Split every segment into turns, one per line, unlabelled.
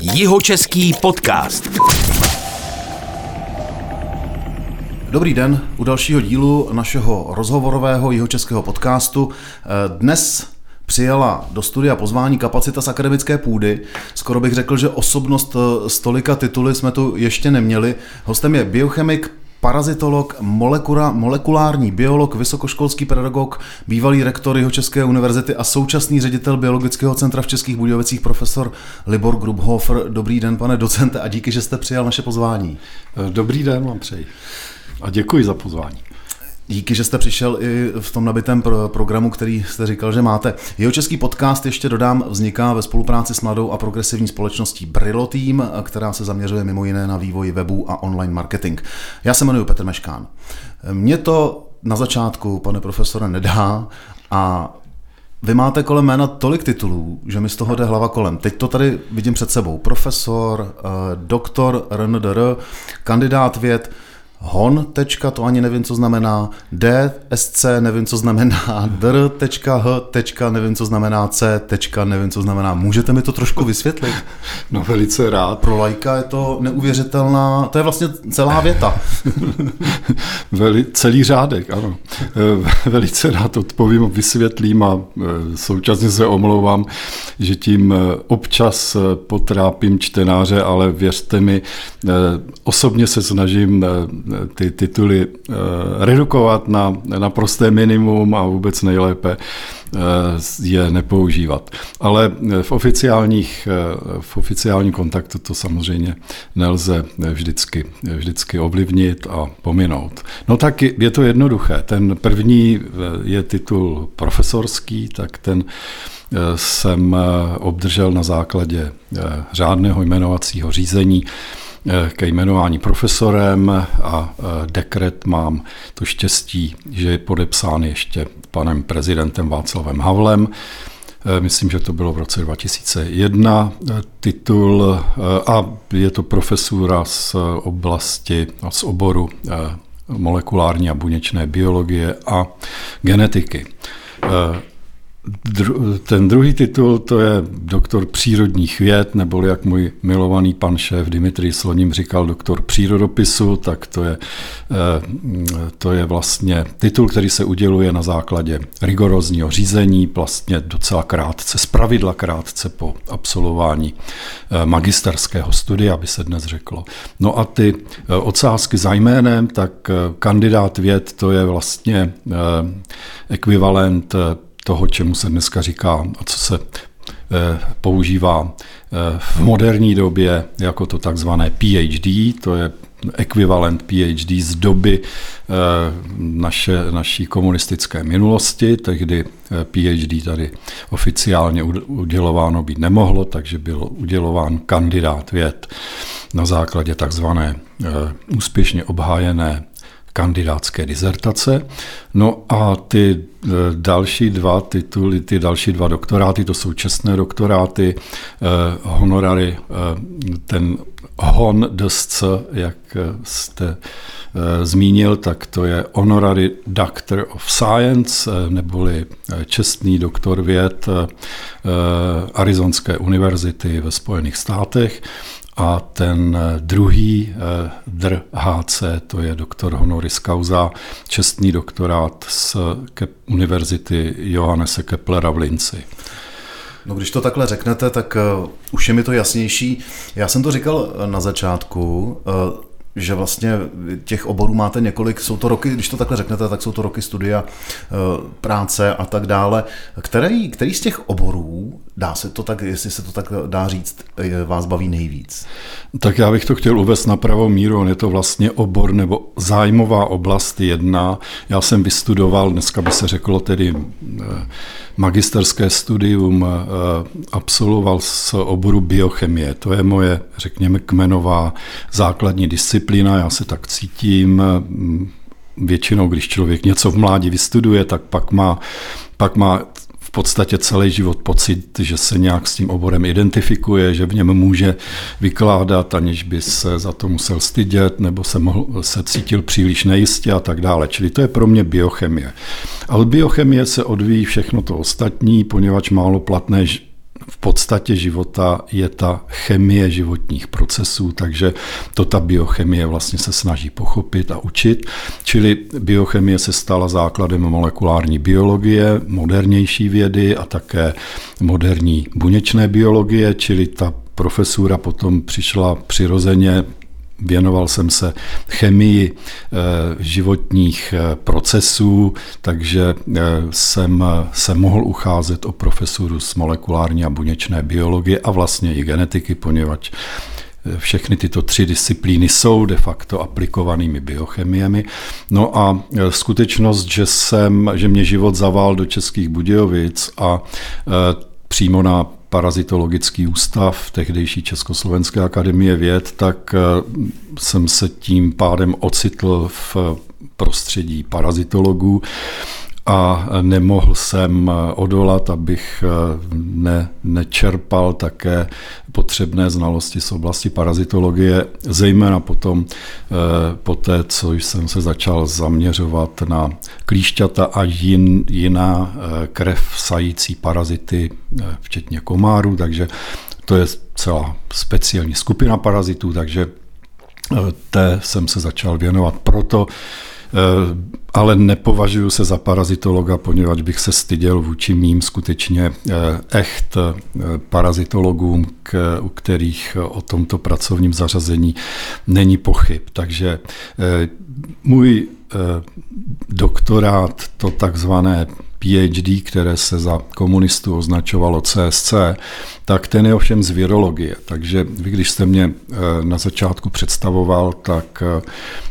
Jihočeský podcast.
Dobrý den u dalšího dílu našeho rozhovorového jihočeského podcastu. Dnes přijela do studia pozvání kapacita z akademické půdy. Skoro bych řekl, že osobnost s tolika tituly jsme tu ještě neměli. Hostem je biochemik, parazitolog, molekula, molekulární biolog, vysokoškolský pedagog, bývalý rektor jeho České univerzity a současný ředitel Biologického centra v Českých Budějovicích profesor Libor Grubhofer. Dobrý den, pane docente, a díky, že jste přijal naše pozvání.
Dobrý den vám přeji a děkuji za pozvání.
Díky, že jste přišel i v tom nabitém programu, který jste říkal, že máte. Jeho český podcast, ještě dodám, vzniká ve spolupráci s mladou a progresivní společností Brillo Team, která se zaměřuje mimo jiné na vývoj webu a online marketing. Já se jmenuji Petr Meškán. Mě to na začátku, pane profesore, nedá a vy máte kolem jména tolik titulů, že mi z toho jde hlava kolem. Teď to tady vidím před sebou. Profesor, eh, doktor RNDR, kandidát věd, hon, tečka, to ani nevím, co znamená, d, sc, nevím, co znamená, dr, tečka, h, tečka, nevím, co znamená, c, tečka, nevím, co znamená. Můžete mi to trošku vysvětlit?
No velice rád.
Pro lajka je to neuvěřitelná, to je vlastně celá věta.
Veli, celý řádek, ano. Eh, velice rád odpovím, vysvětlím a eh, současně se omlouvám, že tím eh, občas potrápím čtenáře, ale věřte mi, osobně se snažím ty tituly eh, redukovat na, na prosté minimum a vůbec nejlépe eh, je nepoužívat. Ale v, oficiálních, eh, v oficiálním kontaktu to samozřejmě nelze vždycky, vždycky ovlivnit a pominout. No tak je to jednoduché. Ten první je titul profesorský, tak ten jsem obdržel na základě řádného jmenovacího řízení Eh, ke jmenování profesorem a eh, dekret mám to štěstí, že je podepsán ještě panem prezidentem Václavem Havlem. Eh, myslím, že to bylo v roce 2001 titul a je to profesura z oblasti, z oboru molekulární a buněčné biologie a genetiky. Dru, ten druhý titul to je doktor přírodních věd, nebo jak můj milovaný pan šéf Dimitri Sloním říkal doktor přírodopisu, tak to je, eh, to je vlastně titul, který se uděluje na základě rigorózního řízení, vlastně docela krátce, zpravidla krátce po absolvování eh, magisterského studia, by se dnes řeklo. No a ty eh, odsázky za jménem, tak kandidát věd to je vlastně ekvivalent toho, čemu se dneska říká a co se eh, používá eh, v moderní době jako to takzvané PhD, to je ekvivalent PhD z doby eh, naše, naší komunistické minulosti, tehdy PhD tady oficiálně udělováno být nemohlo, takže byl udělován kandidát věd na základě takzvané úspěšně obhájené kandidátské dizertace. No a ty e, další dva tituly, ty další dva doktoráty, to jsou čestné doktoráty, e, honorary, e, ten hon DSC, jak jste zmínil, tak to je honorary Doctor of Science, neboli čestný doktor věd Arizonské univerzity ve Spojených státech a ten eh, druhý eh, dr. HC, to je doktor honoris causa, čestný doktorát z Univerzity Johannese Keplera v Linci.
No když to takhle řeknete, tak uh, už je mi to jasnější. Já jsem to říkal na začátku, že vlastně těch oborů máte několik, jsou to roky, když to takhle řeknete, tak jsou to roky studia, práce a tak dále. Který, který z těch oborů Dá se to tak, jestli se to tak dá říct, vás baví nejvíc?
Tak já bych to chtěl uvést na pravou míru. On je to vlastně obor nebo zájmová oblast jedna. Já jsem vystudoval, dneska by se řeklo tedy eh, magisterské studium, eh, absolvoval z oboru biochemie. To je moje, řekněme, kmenová základní disciplína. Já se tak cítím. Většinou, když člověk něco v mládí vystuduje, tak pak má pak má v podstatě celý život pocit, že se nějak s tím oborem identifikuje, že v něm může vykládat, aniž by se za to musel stydět, nebo se, mohl, se cítil příliš nejistě a tak dále. Čili to je pro mě biochemie. Ale biochemie se odvíjí všechno to ostatní, poněvadž málo platné podstatě života je ta chemie životních procesů, takže to ta biochemie vlastně se snaží pochopit a učit. Čili biochemie se stala základem molekulární biologie, modernější vědy a také moderní buněčné biologie, čili ta profesura potom přišla přirozeně Věnoval jsem se chemii eh, životních eh, procesů, takže eh, jsem se mohl ucházet o profesuru z molekulární a buněčné biologie a vlastně i genetiky, poněvadž všechny tyto tři disciplíny jsou de facto aplikovanými biochemiemi. No a skutečnost, že, jsem, že mě život zavál do Českých Budějovic a přímo na parazitologický ústav tehdejší Československé akademie věd, tak eh, jsem se tím pádem ocitl v prostředí parazitologů a nemohl jsem odolat, abych eh, ne, nečerpal také potřebné znalosti z oblasti parazitologie, zejména potom eh, po té, co jsem se začal zaměřovat na klíšťata a jin, jiná eh, krev sající parazity, včetně komárů, takže to je celá speciální skupina parazitů, takže té jsem se začal věnovat. Proto ale nepovažuji se za parazitologa, poněvadž bych se styděl vůči mým skutečně eh, echt eh, parazitologům, k, u kterých o tomto pracovním zařazení není pochyb. Takže můj doktorát, to takzvané PhD, které se za komunistů označovalo CSC, tak ten je ovšem z virologie. Takže vy, když jste mě na začátku představoval, tak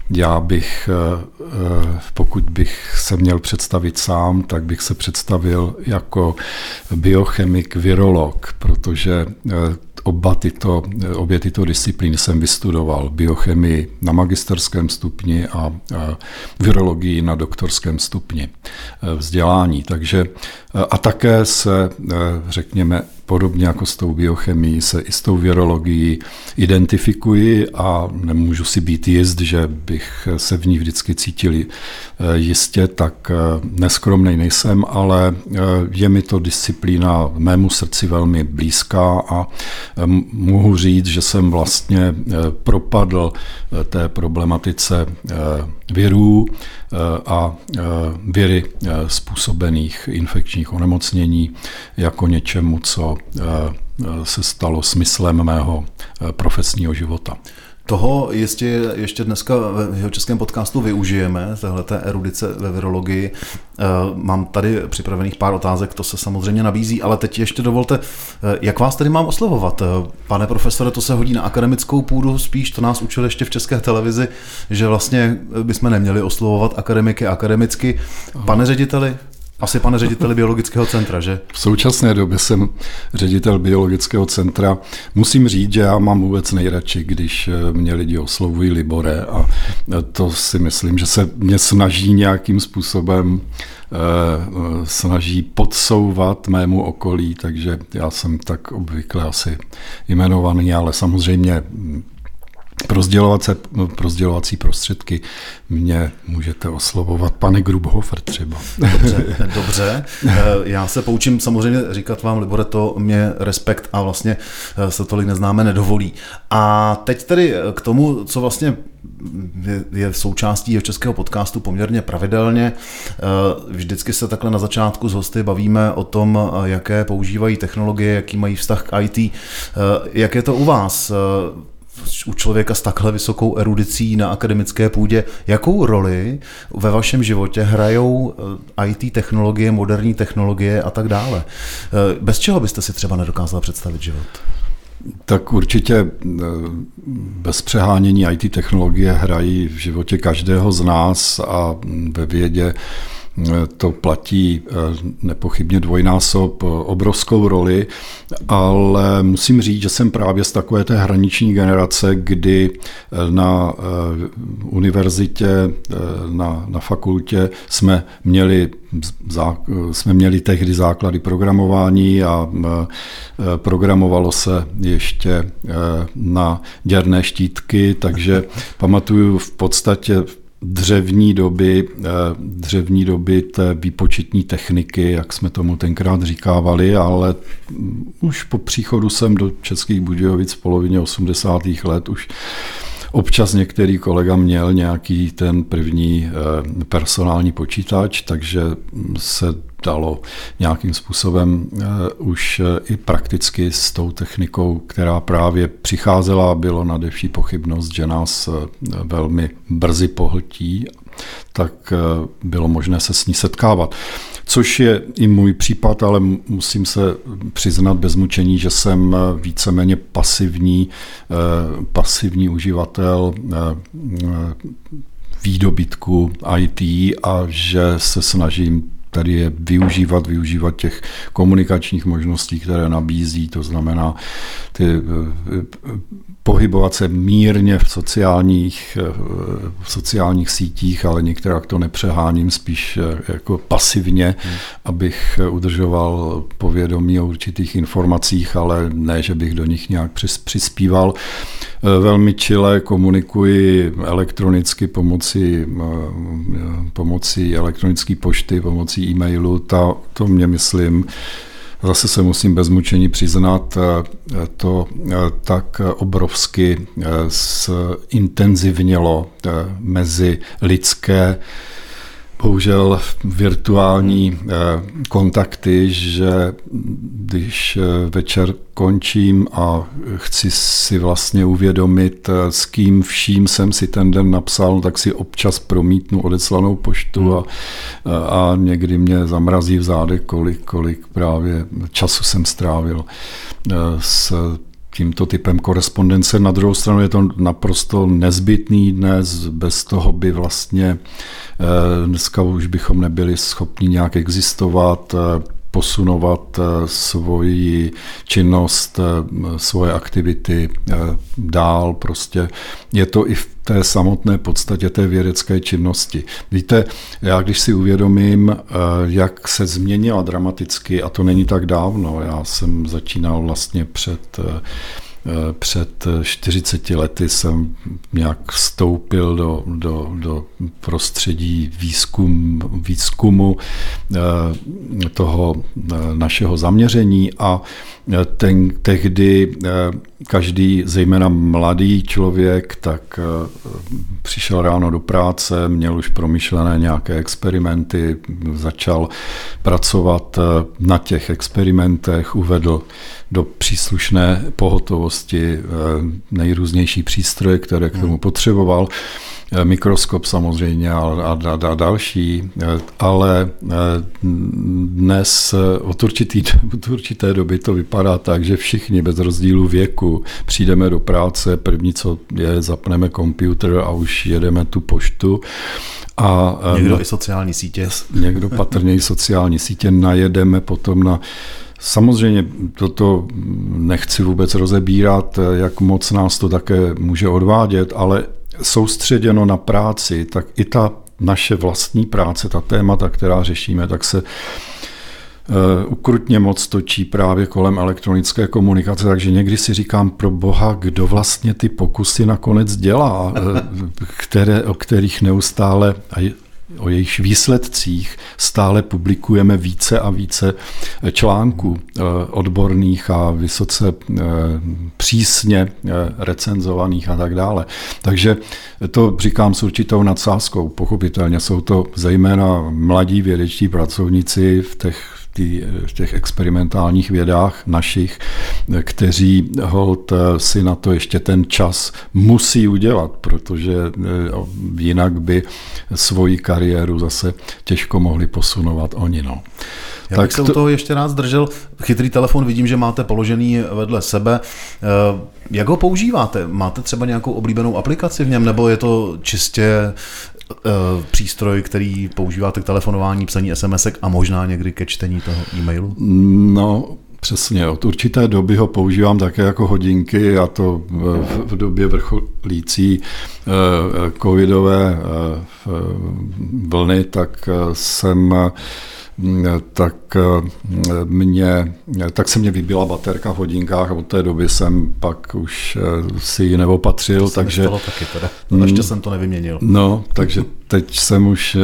já bych, eh, eh, pokud bych se měl představit sám, tak bych se představil jako biochemik, virolog, protože eh, oba tyto, obě tyto disciplíny jsem vystudoval. Biochemii na magisterském stupni a virologii na doktorském stupni vzdělání. Takže a také se, řekněme, podobně jako s tou biochemií, se i s tou virologií identifikuji a nemůžu si být jist, že bych se v ní vždycky cítil eh, jistě, tak eh, neskromnej nejsem, ale eh, je mi to disciplína mému srdci velmi blízká a mohu říct, že jsem vlastně propadl té problematice virů a viry způsobených infekčních onemocnění jako něčemu, co se stalo smyslem mého profesního života.
Toho jistě ještě dneska v jeho českém podcastu využijeme, té erudice ve virologii. Mám tady připravených pár otázek, to se samozřejmě nabízí, ale teď ještě dovolte, jak vás tedy mám oslovovat? Pane profesore, to se hodí na akademickou půdu, spíš to nás učili ještě v české televizi, že vlastně bychom neměli oslovovat akademiky akademicky. Pane řediteli, asi pane řediteli biologického centra, že?
V současné době jsem ředitel biologického centra. Musím říct, že já mám vůbec nejradši, když eh, mě lidi oslovují Libore a eh, to si myslím, že se mě snaží nějakým způsobem eh, snaží podsouvat mému okolí, takže já jsem tak obvykle asi jmenovaný, ale samozřejmě pro, pro sdělovací prostředky mě můžete oslovovat pane Grubhofer třeba.
Dobře, dobře. Eh, já se poučím samozřejmě říkat vám, Libore, to mě respekt a vlastně eh, se tolik neznáme nedovolí. A teď tedy k tomu, co vlastně je součástí jeho českého podcastu poměrně pravidelně. Eh, vždycky se takhle na začátku s hosty bavíme o tom, jaké používají technologie, jaký mají vztah k IT. Jak je to u vás? U člověka s takhle vysokou erudicí na akademické půdě, jakou roli ve vašem životě hrajou eh, IT technologie, moderní technologie a tak dále? Eh, bez čeho byste si třeba nedokázal představit život?
Tak určitě eh, bez přehánění IT technologie hrají v životě každého z nás a ve vědě to platí eh, nepochybně dvojnásob eh, obrovskou roli, ale musím říct, že jsem právě z takové té hraniční generace, kdy eh, na univerzitě, na, na fakultě jsme měli jsme měli tehdy základy programování a programovalo se ještě na děrné štítky, takže pamatuju v podstatě dřevní doby, eh, dřevní doby té výpočetní techniky, jak jsme tomu tenkrát říkávali, ale už po příchodu sem do Českých Budějovic v polovině 80. let už Občas některý kolega měl nějaký ten první eh, personální počítač, takže se dalo nějakým způsobem eh, už eh, i prakticky s tou technikou, která právě přicházela, bylo nadevší pochybnost, že nás velmi brzy pohltí, tak bylo možné se s ní setkávat což je i můj případ, ale musím se přiznat bez mučení, že jsem víceméně pasivní, eh, pasivní uživatel eh, výdobytku IT a že se snažím tady je využívat, využívat těch komunikačních možností, které nabízí, to znamená ty eh, pohybovat se mírně v sociálních, eh, v sociálních sítích, ale některá to nepřeháním, spíš eh, jako pasivně, hmm. abych udržoval povědomí o určitých informacích, ale ne, že bych do nich nějak přispíval. Eh, velmi čile komunikuji elektronicky pomocí, pomocí elektronické pošty, pomocí e-mailu. Ta, to mě myslím, zase se musím bez mučení přiznat, eh, to eh, tak obrovsky zintenzivnělo mezi lidské bohužel virtuální eh, kontakty, že když eh, večer končím a chci si vlastně uvědomit, eh, s kým vším jsem si ten den napsal, tak si občas promítnu odeslanou poštu a, a někdy mě zamrazí v zádech, kolik, kolik právě času jsem strávil s tímto typem korespondence. Na druhou stranu je to naprosto nezbytný dnes, bez toho by vlastně eh, dneska už bychom nebyli schopni nějak existovat, eh, posunovat eh, svoji činnost, svoje aktivity dál. Prostě je to i v té samotné podstatě té vědecké činnosti. Víte, já když si uvědomím, jak se změnila dramaticky, a to není tak dávno, já jsem začínal vlastně před před 40 lety jsem nějak vstoupil do, do, do prostředí výzkum, výzkumu eh, toho eh, našeho zaměření a eh, ten, tehdy každý, zejména mladý člověk, tak přišel ráno do práce, měl už promyšlené nějaké experimenty, začal pracovat na těch experimentech, uvedl do příslušné pohotovosti eh, nejrůznější přístroje, které k tomu hmm. potřeboval, eh, mikroskop samozřejmě a, a, a další, eh, ale dnes od, určitý, od určité doby to vypadá tak, že všichni bez rozdílu věku přijdeme do práce, první co je, zapneme počítač a už jedeme tu poštu.
A, někdo i sociální sítě.
Někdo patrně i sociální sítě, najedeme potom na Samozřejmě toto nechci vůbec rozebírat, jak moc nás to také může odvádět, ale soustředěno na práci, tak i ta naše vlastní práce, ta témata, která řešíme, tak se eh, ukrutně moc točí právě kolem elektronické komunikace, takže někdy si říkám pro boha, kdo vlastně ty pokusy nakonec dělá, eh, které, o kterých neustále, o jejich výsledcích stále publikujeme více a více článků eh, odborných a vysoce eh, přísně eh, recenzovaných a tak dále. Takže to říkám s určitou nadsázkou. Pochopitelně jsou to zejména mladí vědečtí pracovníci v těch tý, v těch experimentálních vědách našich, kteří hold si na to ještě ten čas musí udělat, protože jinak by svoji kariéru zase těžko mohli posunovat oni. No.
Já tak bych se to... u toho ještě rád zdržel. Chytrý telefon vidím, že máte položený vedle sebe. Eh, jak ho používáte? Máte třeba nějakou oblíbenou aplikaci v něm, nebo je to čistě eh, přístroj, který používáte k telefonování, psaní SMS a možná někdy ke čtení toho e-mailu?
No, Přesně, od určité doby ho používám také jako hodinky a to v, v době vrcholící eh, covidové vlny, tak jsem tak, mě, tak se mě vybila baterka v hodinkách a od té doby jsem pak už si ji neopatřil.
To takže, taky teda. No, ještě jsem to nevyměnil.
No, takže teď jsem už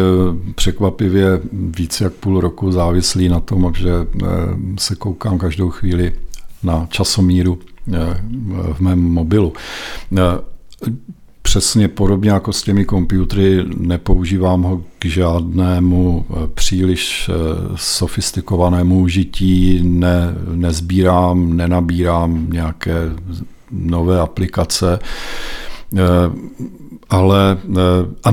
překvapivě víc jak půl roku závislý na tom, že se koukám každou chvíli na časomíru v mém mobilu přesně podobně jako s těmi počítači nepoužívám ho k žádnému eh, příliš eh, sofistikovanému užití, ne, nezbírám, nenabírám nějaké nové aplikace, eh, ale a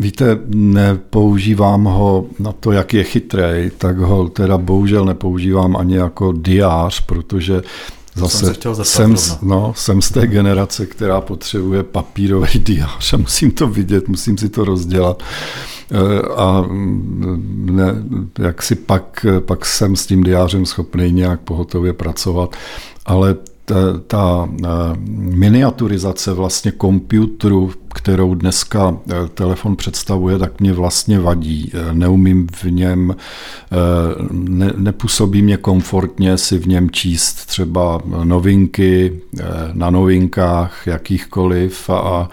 Víte, nepoužívám ho na to, jak je chytrý, tak ho teda bohužel nepoužívám ani jako diář, protože Zase jsem, chtěl jsem, no, jsem z té generace, která potřebuje papírový diář a musím to vidět, musím si to rozdělat. Eh, a mm, ne, jak si pak, pak jsem s tím diářem schopný nějak pohotově pracovat, ale ta, ta eh, miniaturizace vlastně komputeru, kterou dneska eh, telefon představuje, tak mě vlastně vadí. Eh, neumím v něm, ne, nepůsobí mě komfortně si v něm číst třeba novinky na novinkách jakýchkoliv a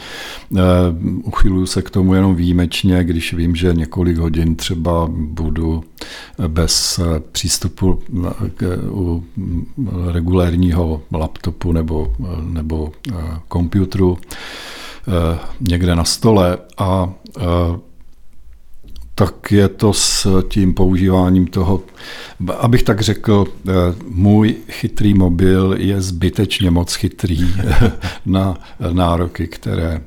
uchyluju se k tomu jenom výjimečně, když vím, že několik hodin třeba budu bez přístupu u regulérního laptopu nebo, nebo eh, někde na stole a eh, tak je to s tím používáním toho, abych tak řekl, eh, můj chytrý mobil je zbytečně moc chytrý na nároky, které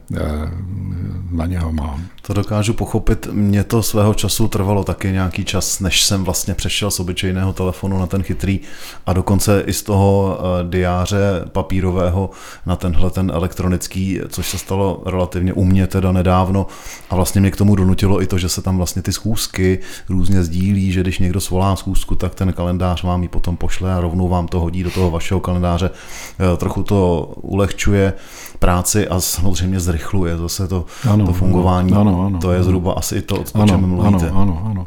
na něho mám.
To dokážu pochopit. Mně to svého času trvalo taky nějaký čas, než jsem vlastně přešel z obyčejného telefonu na ten chytrý a dokonce i z toho eh, diáře papírového na tenhle ten elektronický, což se stalo relativně u mě teda nedávno a vlastně mě k tomu donutilo i to, že se tam vlastně ty schůzky různě sdílí, že když někdo svolá schůzku, tak ten kalendář vám ji potom pošle a rovnou vám to hodí do toho vašeho kalendáře. Eh, trochu to ulehčuje práci a samozřejmě zrychluje zase to, ano, to fungování. Ano, ano, to je zhruba ano. asi i to, o ano, čem mluvíte.
Ano, ano, ano.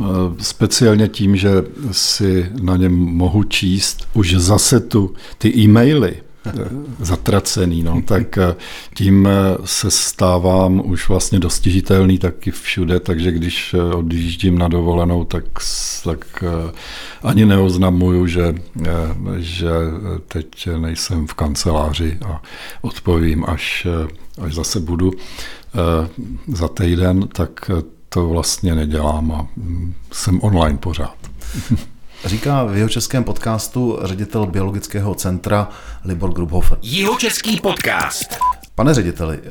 Eh, speciálně tím, že si na něm mohu číst už zase tu, ty e-maily, zatracený, no, tak eh, tím eh, se stávám už vlastně dostižitelný taky všude, takže když eh, odjíždím na dovolenou, tak, tak ani neoznamuju, že, že teď nejsem v kanceláři a odpovím, až, až zase budu za týden, tak to vlastně nedělám a mm, jsem online pořád.
Říká v jeho českém podcastu ředitel biologického centra Libor Grubhofer.
Jeho český podcast.
Pane řediteli, uh,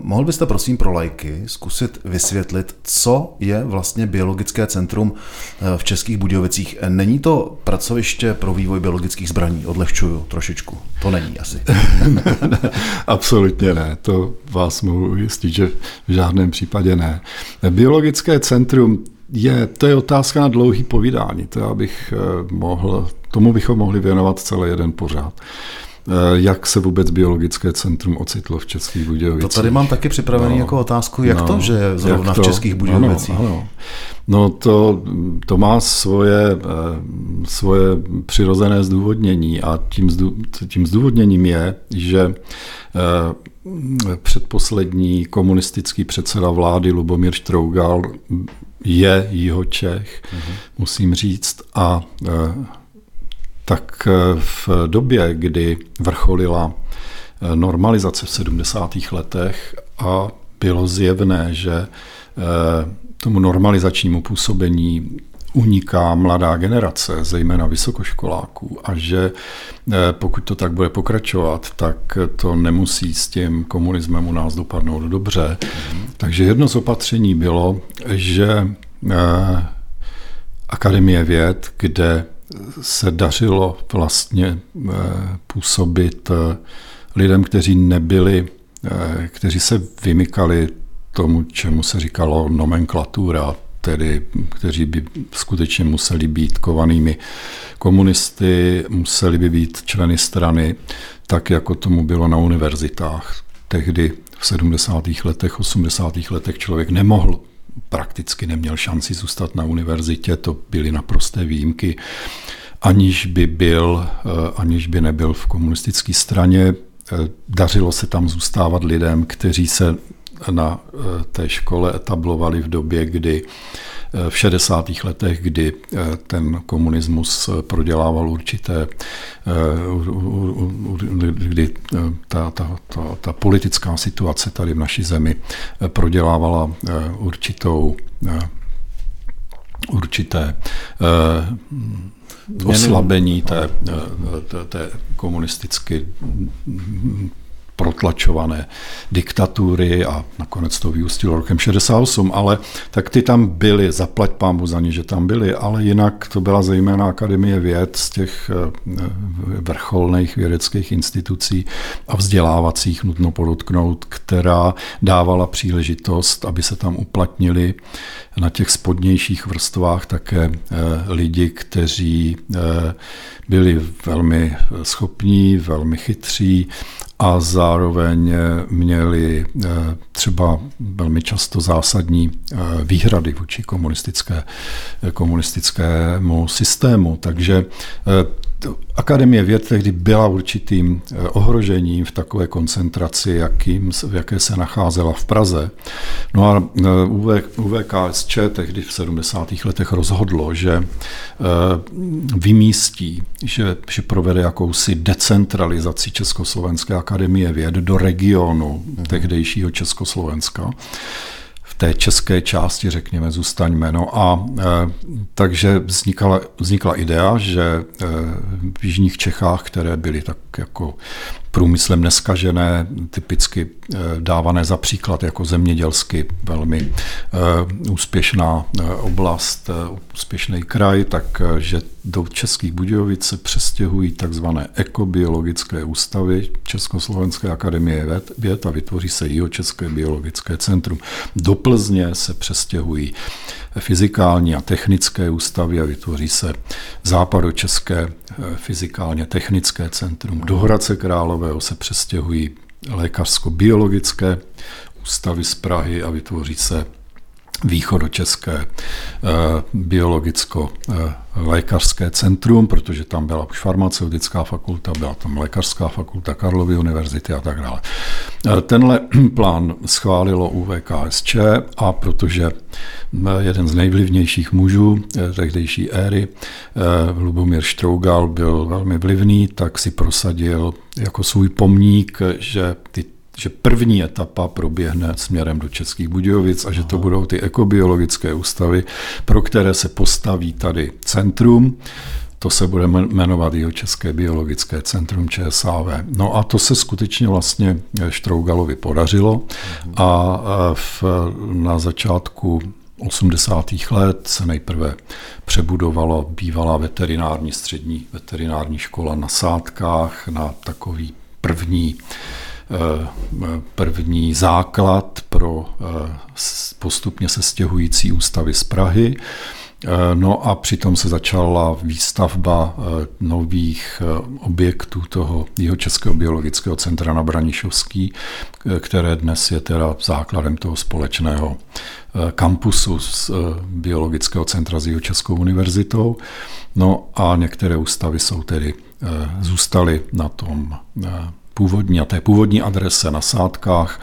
mohl byste prosím pro lajky zkusit vysvětlit, co je vlastně biologické centrum uh, v Českých Budějovicích? Není to pracoviště pro vývoj biologických zbraní? Odlehčuju trošičku. To není asi.
Absolutně ne. To vás mohu ujistit, že v žádném případě ne. Biologické centrum je, to je otázka na dlouhý povídání. To já bych eh, mohl, tomu bychom mohli věnovat celý jeden pořád. Eh, jak se vůbec biologické centrum ocitlo v Českých Budějovicích?
To tady mám taky připravený no, jako otázku, jak no, to, že je zrovna to, v Českých Budějovicích?
Ano, ano. No to, to má svoje, eh, svoje přirozené zdůvodnění a tím, zdů, tím zdůvodněním je, že předposlední komunistický předseda vlády Lubomír Štrougal je Jihočech, mm-hmm. musím říct. A e, tak e, v době, kdy vrcholila e, normalizace v 70. letech a bylo zjevné, že tomu normalizačnímu působení uniká mladá generace, zejména vysokoškoláků, a že pokud to tak bude pokračovat, tak to nemusí s tím komunismem u nás dopadnout dobře. Takže jedno z opatření bylo, že Akademie věd, kde se dařilo vlastně působit lidem, kteří nebyli, kteří se vymykali tomu, čemu se říkalo nomenklatura, tedy kteří by skutečně museli být kovanými komunisty, museli by být členy strany, tak jako tomu bylo na univerzitách. Tehdy v 70. letech, 80. letech člověk nemohl prakticky neměl šanci zůstat na univerzitě, to byly naprosté výjimky, aniž by byl, aniž by nebyl v komunistické straně. Dařilo se tam zůstávat lidem, kteří se na té škole etablovali v době, kdy v 60. letech, kdy eh, ten komunismus eh, prodělával určité, eh, kdy ta, ta, ta, ta politická situace tady v naší zemi prodělávala určitou určité oslabení té, té, té komunisticky protlačované diktatury a nakonec to vyústilo rokem 68, ale tak ty tam byly, zaplať pámu za ně, že tam byly, ale jinak to byla zejména Akademie věd z těch eh, vrcholných vědeckých institucí a vzdělávacích, nutno podotknout, která dávala příležitost, aby se tam uplatnili na těch spodnějších vrstvách také eh, lidi, kteří eh, byli velmi schopní, velmi chytří a zároveň měli eh, třeba velmi často zásadní eh, výhrady vůči komunistické, komunistickému systému. Takže eh, Akademie věd tehdy byla určitým ohrožením v takové koncentraci, jakým, v jaké se nacházela v Praze. No a UVKSČ tehdy v 70. letech rozhodlo, že vymístí, že, že provede jakousi decentralizaci Československé akademie věd do regionu mhm. tehdejšího Československa té české části, řekněme, zůstaňme. No a e, takže vznikala, vznikla idea, že e, v jižních Čechách, které byly tak jako průmyslem neskažené, typicky eh, dávané za příklad jako zemědělsky velmi eh, úspěšná eh, oblast, úspěšný kraj, takže do Českých Budějovic se přestěhují takzvané ekobiologické ústavy Československé akademie věd a vytvoří se České biologické centrum. Do Plzně se přestěhují fyzikální a technické ústavy a vytvoří se západočeské fyzikálně technické centrum. Do Hradce Králového se přestěhují lékařsko-biologické ústavy z Prahy a vytvoří se východočeské eh, biologicko-lékařské eh, centrum, protože tam byla už farmaceutická fakulta, byla tam lékařská fakulta Karlovy univerzity a tak dále. Eh, tenhle plán schválilo UVKSČ a protože jeden z nejvlivnějších mužů tehdejší éry, Lubomír Štrougal, byl velmi vlivný, tak si prosadil jako svůj pomník, že ty že první etapa proběhne směrem do Českých Budějovic a že to budou ty ekobiologické ústavy, pro které se postaví tady centrum. To se bude jmenovat jeho České biologické centrum ČSAV. No a to se skutečně vlastně Štrougalovi podařilo a v, na začátku 80. let se nejprve přebudovalo bývalá veterinární střední veterinární škola na Sádkách na takový první Eh, první základ pro eh, postupně se stěhující ústavy z Prahy. Eh, no a přitom se začala výstavba nových objektů toho jeho Českého biologického centra na Branišovský, které dnes je teda základem toho společného kampusu z Biologického centra s Českou univerzitou. No a některé ústavy jsou tedy zůstaly na tom původní, a té původní adrese na sádkách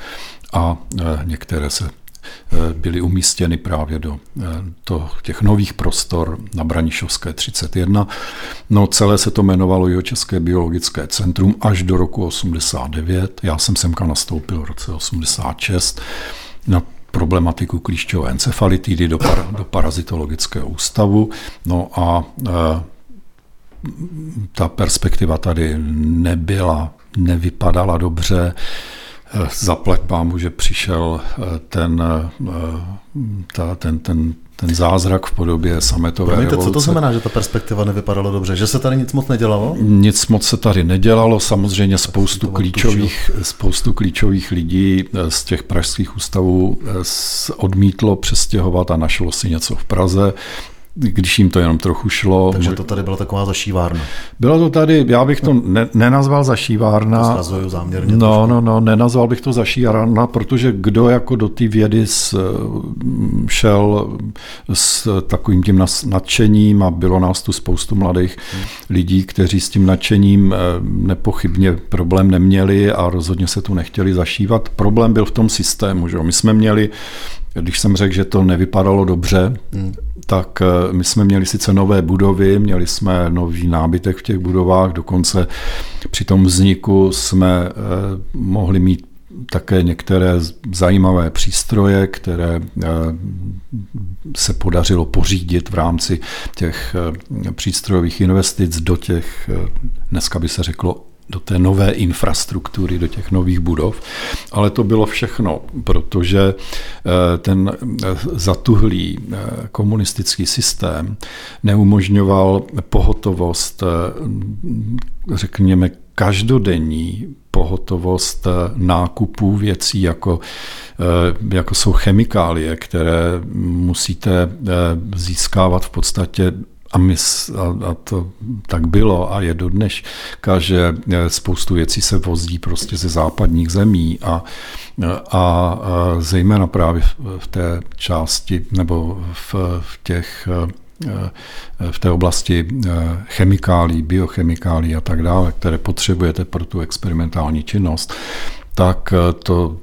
a e, některé se e, byly umístěny právě do, e, těch nových prostor na Branišovské 31. No celé se to jmenovalo Jeho České biologické centrum až do roku 89. Já jsem semka nastoupil v roce 86 na problematiku klíšťové encefalitidy do, par, do parazitologického ústavu. No a ta perspektiva tady nebyla nevypadala dobře. Zaplať pámu, že přišel eh, ten, eh, ta, ten, ten, ten zázrak v podobě sametové
Promiňte,
revoluce.
co to znamená, že ta perspektiva nevypadala dobře? Že se tady nic moc nedělalo?
Nic moc se tady nedělalo, samozřejmě spoustu klíčových, spoustu klíčových lidí eh, z těch pražských ústavů odmítlo přestěhovat a našlo si něco v Praze když jim to jenom trochu šlo.
Takže to tady byla taková zašívárna.
Bylo to tady, já bych to ne, nenazval zašívárna.
To záměrně.
No, trošku. no, no, nenazval bych to zašívárna, protože kdo jako do té vědy s, šel s takovým tím nadšením a bylo nás tu spoustu mladých hmm. lidí, kteří s tím nadšením eh, nepochybně problém neměli a rozhodně se tu nechtěli zašívat. Problém byl v tom systému, že my jsme měli když jsem řekl, že to nevypadalo dobře, hmm. tak eh, my jsme měli sice nové budovy, měli jsme nový nábytek v těch budovách, dokonce při tom vzniku jsme eh, mohli mít také některé zajímavé přístroje, které eh, se podařilo pořídit v rámci těch přístrojových investic do těch, dneska by se řeklo, do té nové infrastruktury, do těch nových budov. Ale to bylo všechno, protože eh, ten eh, zatuhlý eh, komunistický systém neumožňoval pohotovost, řekněme, každodenní pohotovost nákupů věcí, jako, jako jsou chemikálie, které musíte získávat v podstatě a, my, a, a to tak bylo a je do dneška, že e, spoustu věcí se vozí prostě ze západních zemí a, a, a zejména právě v té části nebo v, v těch e, v té oblasti e, chemikálí, biochemikálí a tak dále, které potřebujete pro tu experimentální činnost, tak to,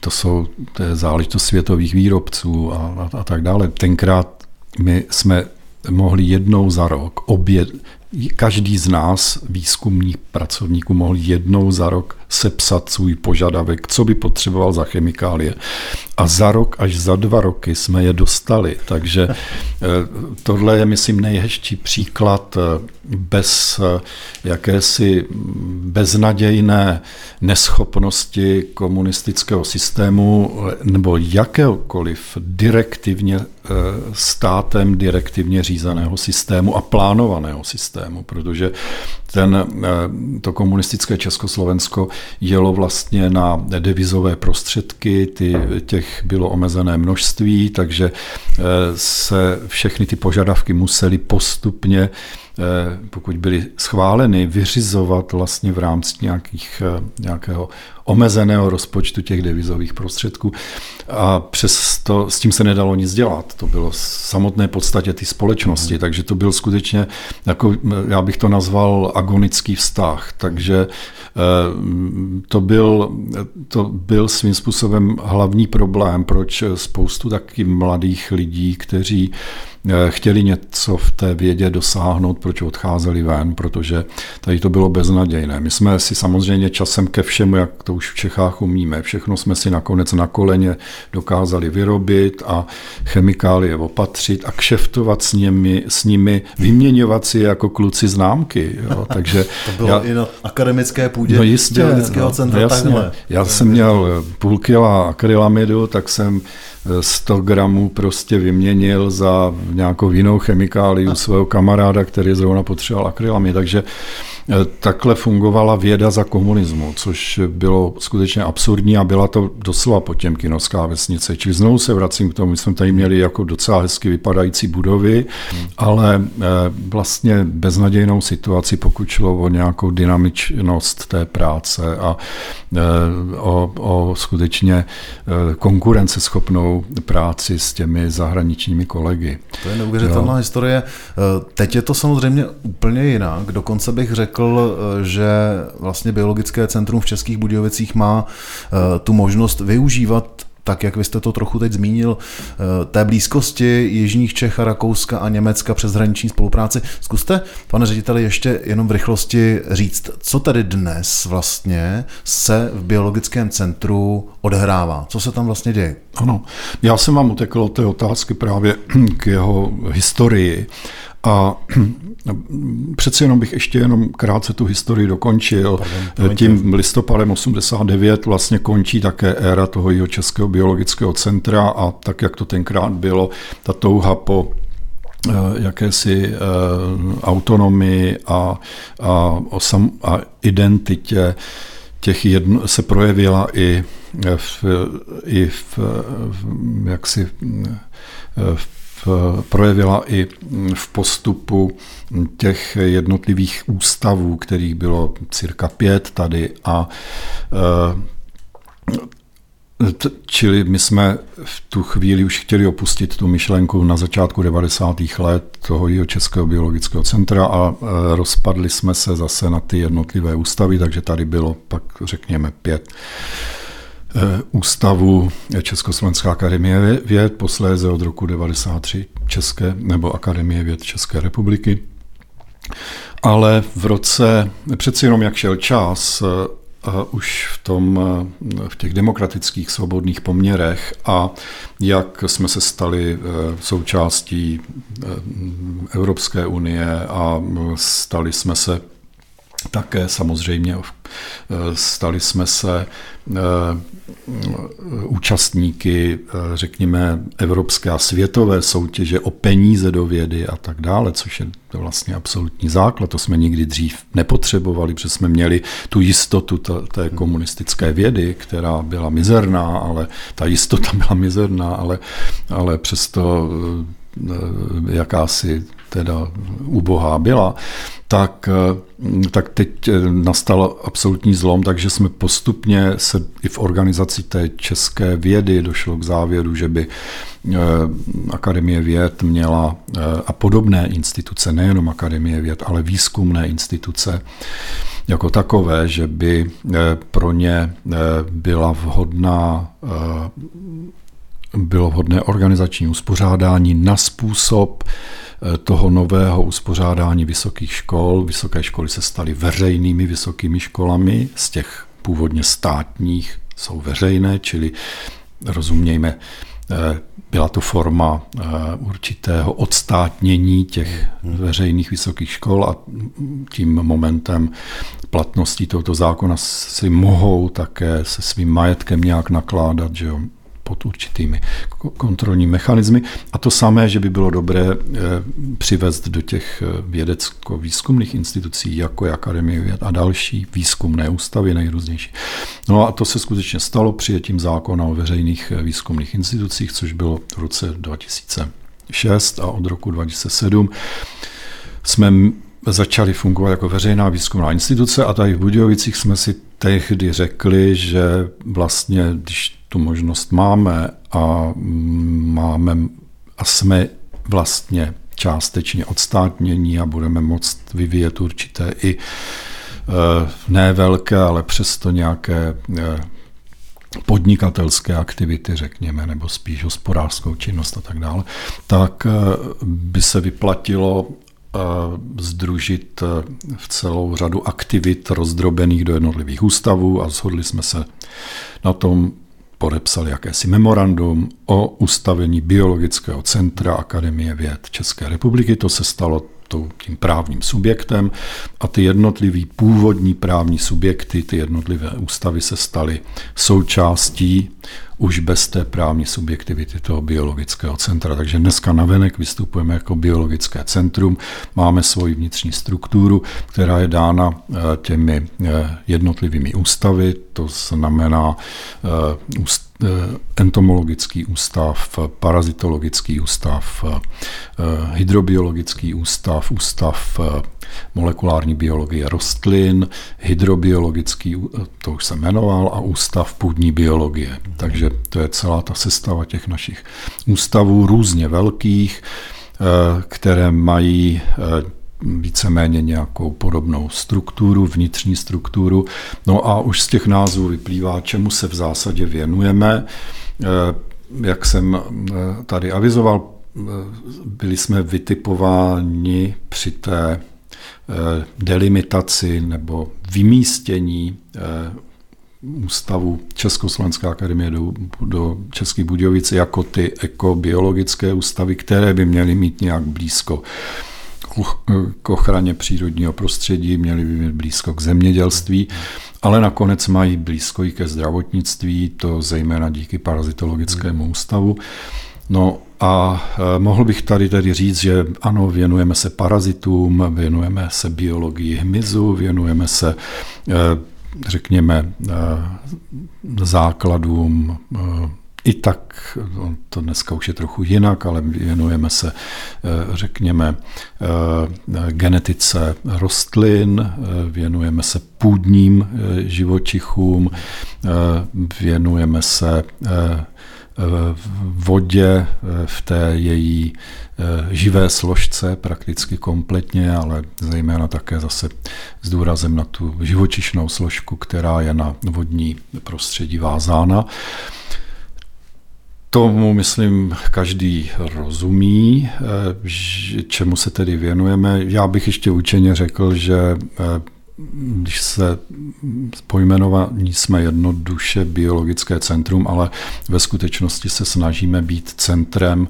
to jsou to záležitost světových výrobců a, a, a tak dále. Tenkrát my jsme mohli jednou za rok oběd, každý z nás, výzkumných pracovníků, mohl jednou za rok sepsat svůj požadavek, co by potřeboval za chemikálie. A za rok až za dva roky jsme je dostali. Takže eh, tohle je, myslím, nejhezčí příklad eh, bez eh, jakési beznadějné neschopnosti komunistického systému nebo jakéhokoliv direktivně státem direktivně řízeného systému a plánovaného systému, protože ten, to komunistické Československo jelo vlastně na devizové prostředky, ty, těch bylo omezené množství, takže eh, se všechny ty požadavky musely postupně pokud byly schváleny, vyřizovat vlastně v rámci nějakých, eh, nějakého omezeného rozpočtu těch devizových prostředků. A přes to, s tím se nedalo nic dělat. To bylo samotné podstatě ty společnosti, mm. takže to byl skutečně, jako, já bych to nazval agonický vztah. Takže eh, to byl, to byl svým způsobem hlavní problém, proč spoustu taky mladých lidí, kteří Eh, chtěli něco v té vědě dosáhnout, proč odcházeli ven, protože tady to bylo beznadějné. My jsme si samozřejmě časem ke všemu, jak to už v Čechách umíme, všechno jsme si nakonec na koleně dokázali vyrobit a chemikálie opatřit a kšeftovat s nimi, s nimi vyměňovat si jako kluci známky. Jo. Takže
to bylo já, i na akademické půdě no jistě, no, centra jasně. takhle.
Já jsem měl půl kila akrylamidu, tak jsem 100 gramů prostě vyměnil za nějakou jinou chemikálii u svého kamaráda, který zrovna potřeboval akrylamy. Takže takhle fungovala věda za komunismu, což bylo skutečně absurdní a byla to doslova potěmkinovská vesnice. Čili znovu se vracím k tomu, my jsme tady měli jako docela hezky vypadající budovy, ale eh, vlastně beznadějnou situaci, pokud šlo o nějakou dynamičnost té práce a eh, o, o skutečně konkurenceschopnou práci s těmi zahraničními kolegy.
To je neuvěřitelná jo. historie. Eh, teď je to samozřejmě úplně jinak. Dokonce bych řekl, eh, že vlastně Biologické centrum v Českých Budějovicích má eh, tu možnost využívat tak jak vy jste to trochu teď zmínil, eh, té blízkosti Jižních Čech a Rakouska a Německa přes hraniční spolupráci. Zkuste, pane řediteli, ještě jenom v rychlosti říct, co tedy dnes vlastně se v biologickém centru odhrává? Co se tam vlastně děje?
Ano, já jsem vám utekl od té otázky právě k jeho historii. A přeci jenom bych ještě jenom krátce tu historii dokončil. Pardon, Tím listopadem 89 vlastně končí také éra toho jeho českého biologického centra a tak, jak to tenkrát bylo, ta touha po eh, jakési eh, autonomii a, a, osam, a identitě těch jedno, se projevila i v, i v, v jaksi v, projevila i v postupu těch jednotlivých ústavů, kterých bylo cirka pět tady a Čili my jsme v tu chvíli už chtěli opustit tu myšlenku na začátku 90. let toho Českého biologického centra a rozpadli jsme se zase na ty jednotlivé ústavy, takže tady bylo pak řekněme pět Eh, ústavu Československá akademie věd, posléze od roku 93 České nebo Akademie věd České republiky. Ale v roce, přeci jenom jak šel čas, eh, už v, tom, eh, v těch demokratických svobodných poměrech a jak jsme se stali součástí Evropské unie a stali jsme se také samozřejmě stali jsme se účastníky, řekněme, evropské a světové soutěže o peníze do vědy a tak dále, což je to vlastně absolutní základ. To jsme nikdy dřív nepotřebovali, protože jsme měli tu jistotu té komunistické vědy, která byla mizerná, ale ta jistota byla mizerná, ale, ale přesto jakási teda ubohá byla, tak, eh, tak teď eh, nastal absolutní zlom, takže jsme postupně se i v organizaci té české vědy došlo k závěru, že by eh, Akademie věd měla a podobné instituce, nejenom Akademie věd, ale výzkumné instituce, jako takové, že by pro ně byla vhodná bylo vhodné organizační uspořádání na způsob toho nového uspořádání vysokých škol. Vysoké školy se staly veřejnými vysokými školami, z těch původně státních jsou veřejné, čili rozumějme, eh, byla to forma eh, určitého odstátnění těch veřejných vysokých škol a tím momentem platnosti tohoto zákona si mohou také se svým majetkem nějak nakládat, že jo, pod určitými kontrolní mechanismy. A to samé, že by bylo dobré eh, přivést do těch eh, vědecko-výzkumných institucí, jako je Akademie věd a další výzkumné ústavy nejrůznější. No a to se skutečně stalo přijetím zákona o veřejných eh, výzkumných institucích, což bylo v roce 2006 a od roku 2007 jsme začali fungovat jako veřejná výzkumná instituce a tady v Budějovicích jsme si tehdy řekli, že vlastně, když tu možnost máme a máme a jsme vlastně částečně odstátnění a budeme moct vyvíjet určité i eh, ne velké, ale přesto nějaké eh, podnikatelské aktivity, řekněme, nebo spíš hospodářskou činnost a tak dále, tak eh, by se vyplatilo združit v celou řadu aktivit rozdrobených do jednotlivých ústavů a shodli jsme se na tom, podepsal jakési memorandum o ustavení Biologického centra Akademie věd České republiky. To se stalo tím právním subjektem a ty jednotlivý původní právní subjekty, ty jednotlivé ústavy se staly součástí už bez té právní subjektivity toho biologického centra. Takže dneska navenek vystupujeme jako biologické centrum, máme svoji vnitřní strukturu, která je dána eh, těmi eh, jednotlivými ústavy, to znamená eh, entomologický ústav, parazitologický ústav, hydrobiologický ústav, ústav molekulární biologie rostlin, hydrobiologický, to už jsem jmenoval, a ústav půdní biologie. Takže to je celá ta sestava těch našich ústavů, různě velkých, eh, které mají eh, víceméně nějakou podobnou strukturu, vnitřní strukturu. No a už z těch názvů vyplývá, čemu se v zásadě věnujeme. Eh, jak jsem tady avizoval, byli jsme vytipováni při té delimitaci nebo vymístění ústavu Československá akademie do, do Českých Budějovic jako ty ekobiologické ústavy, které by měly mít nějak blízko k ochraně přírodního prostředí, měly by mít blízko k zemědělství, ale nakonec mají blízko i ke zdravotnictví, to zejména díky parazitologickému ústavu. No a e, mohl bych tady tedy říct, že ano, věnujeme se parazitům, věnujeme se biologii hmyzu, věnujeme se e, řekněme, eh, základům eh, i tak, no, to dneska už je trochu jinak, ale věnujeme se, řekněme, genetice rostlin, věnujeme se půdním živočichům, věnujeme se vodě v té její Eh, živé složce prakticky kompletně, ale zejména také zase s důrazem na tu živočišnou složku, která je na vodní prostředí vázána. Tomu, myslím, každý rozumí, eh, čemu se tedy věnujeme. Já bych ještě učeně řekl, že eh, když se pojmenovaní jsme jednoduše biologické centrum, ale ve skutečnosti se snažíme být centrem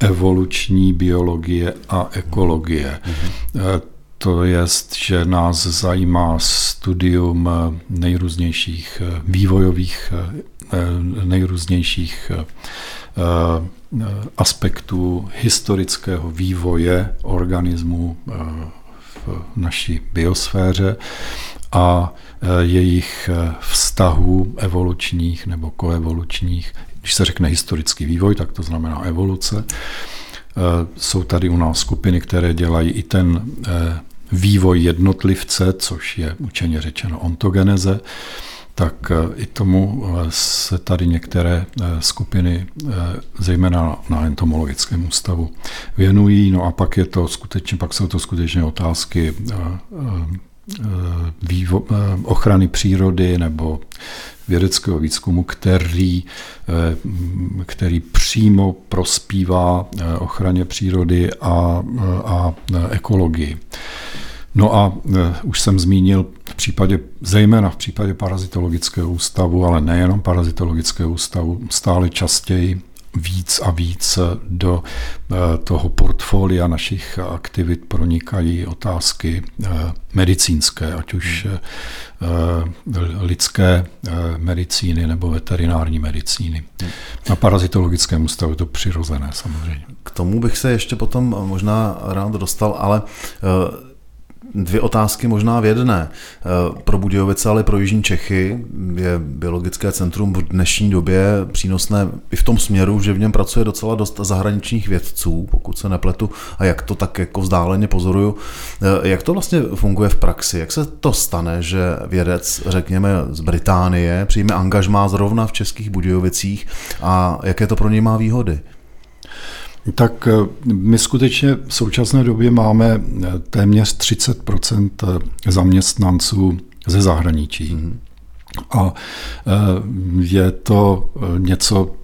evoluční biologie a ekologie. Mm-hmm. To je, že nás zajímá studium nejrůznějších eh, vývojových, eh, nejrůznějších aspektů historického vývoje organismů v naší biosféře a jejich vztahů evolučních nebo koevolučních když se řekne historický vývoj, tak to znamená evoluce. Eh, jsou tady u nás skupiny, které dělají i ten eh, vývoj jednotlivce, což je učeně řečeno ontogeneze, tak eh, i tomu se tady některé skupiny, zejména na entomologickém ústavu, věnují. No a pak je to skutečně, pak jsou to skutečně otázky vývo, ochrany přírody nebo vědeckého výzkumu, který, který přímo prospívá ochraně přírody a, a ekologii. No a už jsem zmínil v případě, zejména v případě parazitologického ústavu, ale nejenom parazitologického ústavu, stále častěji víc a víc do eh, toho portfolia našich aktivit pronikají otázky eh, medicínské, ať už eh, lidské medicíny nebo veterinární medicíny. Na parazitologickém ústavu je to přirozené samozřejmě.
K tomu bych se ještě potom možná rád dostal, ale Dvě otázky možná v jedné. Eh, pro Budějovice, ale pro Jižní Čechy je biologické centrum v dnešní době přínosné i v tom směru, že v něm pracuje docela dost zahraničních vědců, pokud se nepletu, a jak to tak jako vzdáleně pozoruju. Eh, jak to vlastně funguje v praxi? Jak se to stane, že vědec, řekněme z Británie, přijme angažmá zrovna v Českých Budějovicích a jaké to pro něj má výhody?
Tak eh, my skutečně v současné době máme eh, téměř 30 eh, zaměstnanců ze zahraničí. Mm-hmm. A je to něco,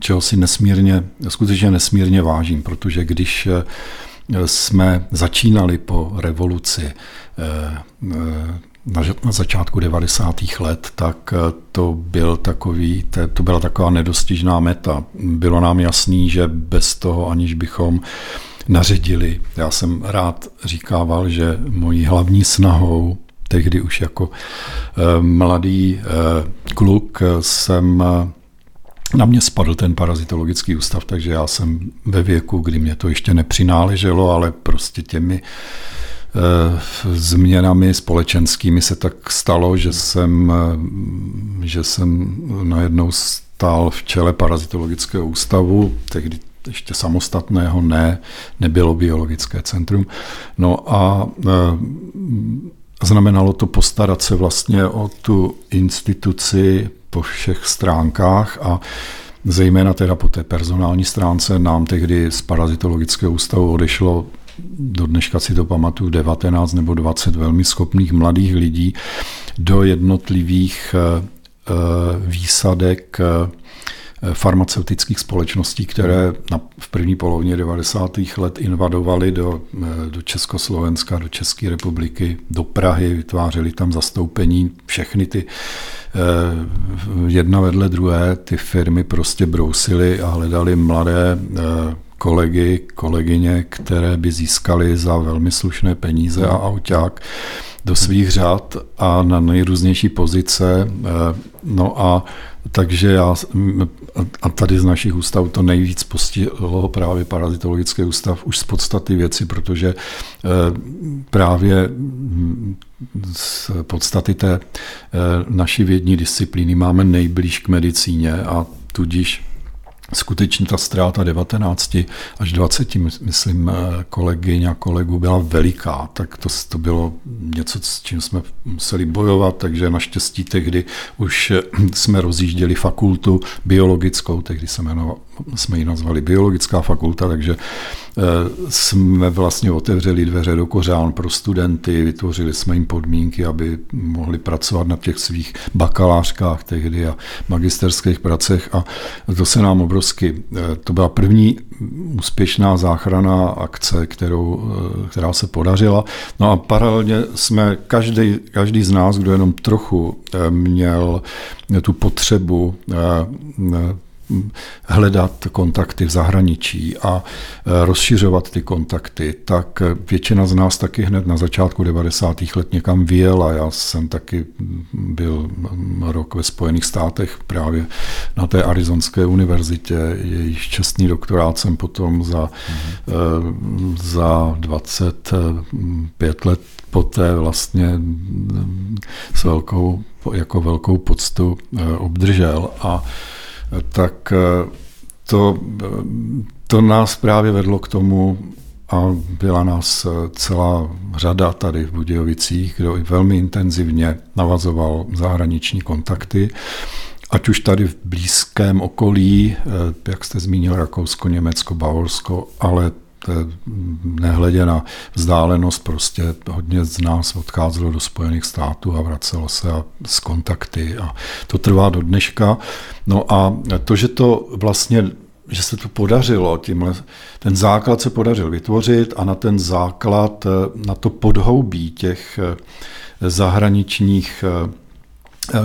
čeho si nesmírně, skutečně nesmírně vážím, protože když jsme začínali po revoluci na začátku 90. let, tak eh, to, byl takový, to byla taková nedostižná meta. Bylo nám jasný, že bez toho, aniž bychom naředili, já jsem rád říkával, že mojí hlavní snahou tehdy už jako eh, mladý eh, kluk jsem na mě spadl ten parazitologický ústav, takže já jsem ve věku, kdy mě to ještě nepřináleželo, ale prostě těmi změnami společenskými se tak stalo, že jsem, eh, že jsem najednou stál v čele parazitologického ústavu, tehdy ještě samostatného, ne, nebylo biologické centrum. No a eh, znamenalo to postarat se vlastně o tu instituci po všech stránkách a zejména teda po té personální stránce nám tehdy z parazitologického ústavu odešlo do dneška si to pamatuju, 19 nebo 20 velmi schopných mladých lidí do jednotlivých eh, eh, výsadek eh, farmaceutických společností, které v první polovině 90. let invadovaly do, do Československa, do České republiky, do Prahy, vytvářely tam zastoupení. Všechny ty jedna vedle druhé ty firmy prostě brousily a hledali mladé kolegy, kolegyně, které by získali za velmi slušné peníze a auták do svých řad a na nejrůznější pozice. Eh, no a takže já, a tady z našich ústavů to nejvíc postihlo právě parazitologický ústav už z podstaty věci, protože eh, právě z podstaty té eh, naší vědní disciplíny máme nejblíž k medicíně a tudíž skutečně ta ztráta 19 až 20, myslím, eh, kolegyň a kolegů byla veliká, tak to, to bylo něco, s čím jsme museli bojovat, takže naštěstí tehdy už eh, jsme rozjížděli fakultu biologickou, tehdy se jmenoval, jsme ji nazvali biologická fakulta, takže jsme vlastně otevřeli dveře do kořán pro studenty, vytvořili jsme jim podmínky, aby mohli pracovat na těch svých bakalářkách tehdy a magisterských pracech a to se nám obrovsky, eh, to byla první úspěšná záchrana akce, kterou, eh, která se podařila. No a paralelně jsme, každý, každý z nás, kdo jenom trochu měl tu potřebu hledat kontakty v zahraničí a e, rozšiřovat ty kontakty, tak většina z nás taky hned na začátku 90. let někam vyjela. Já jsem taky byl rok ve Spojených státech právě na té Arizonské univerzitě. Jejíž čestný doktorát jsem potom za, mm-hmm. za 25 let poté vlastně s velkou, jako velkou poctu e, obdržel a tak eh, to, eh, to nás právě vedlo k tomu, a byla nás eh, celá řada tady v Budějovicích, kdo velmi intenzivně navazoval zahraniční kontakty, ať už tady v blízkém okolí, jak jste zmínil, Rakousko, Německo, Bavorsko, ale nehledě na vzdálenost, prostě hodně z nás odcházelo do Spojených států a vracelo se a z kontakty a to trvá do dneška. No a to, že to vlastně že se to podařilo, tímhle, ten základ se podařil vytvořit a na ten základ, na to podhoubí těch zahraničních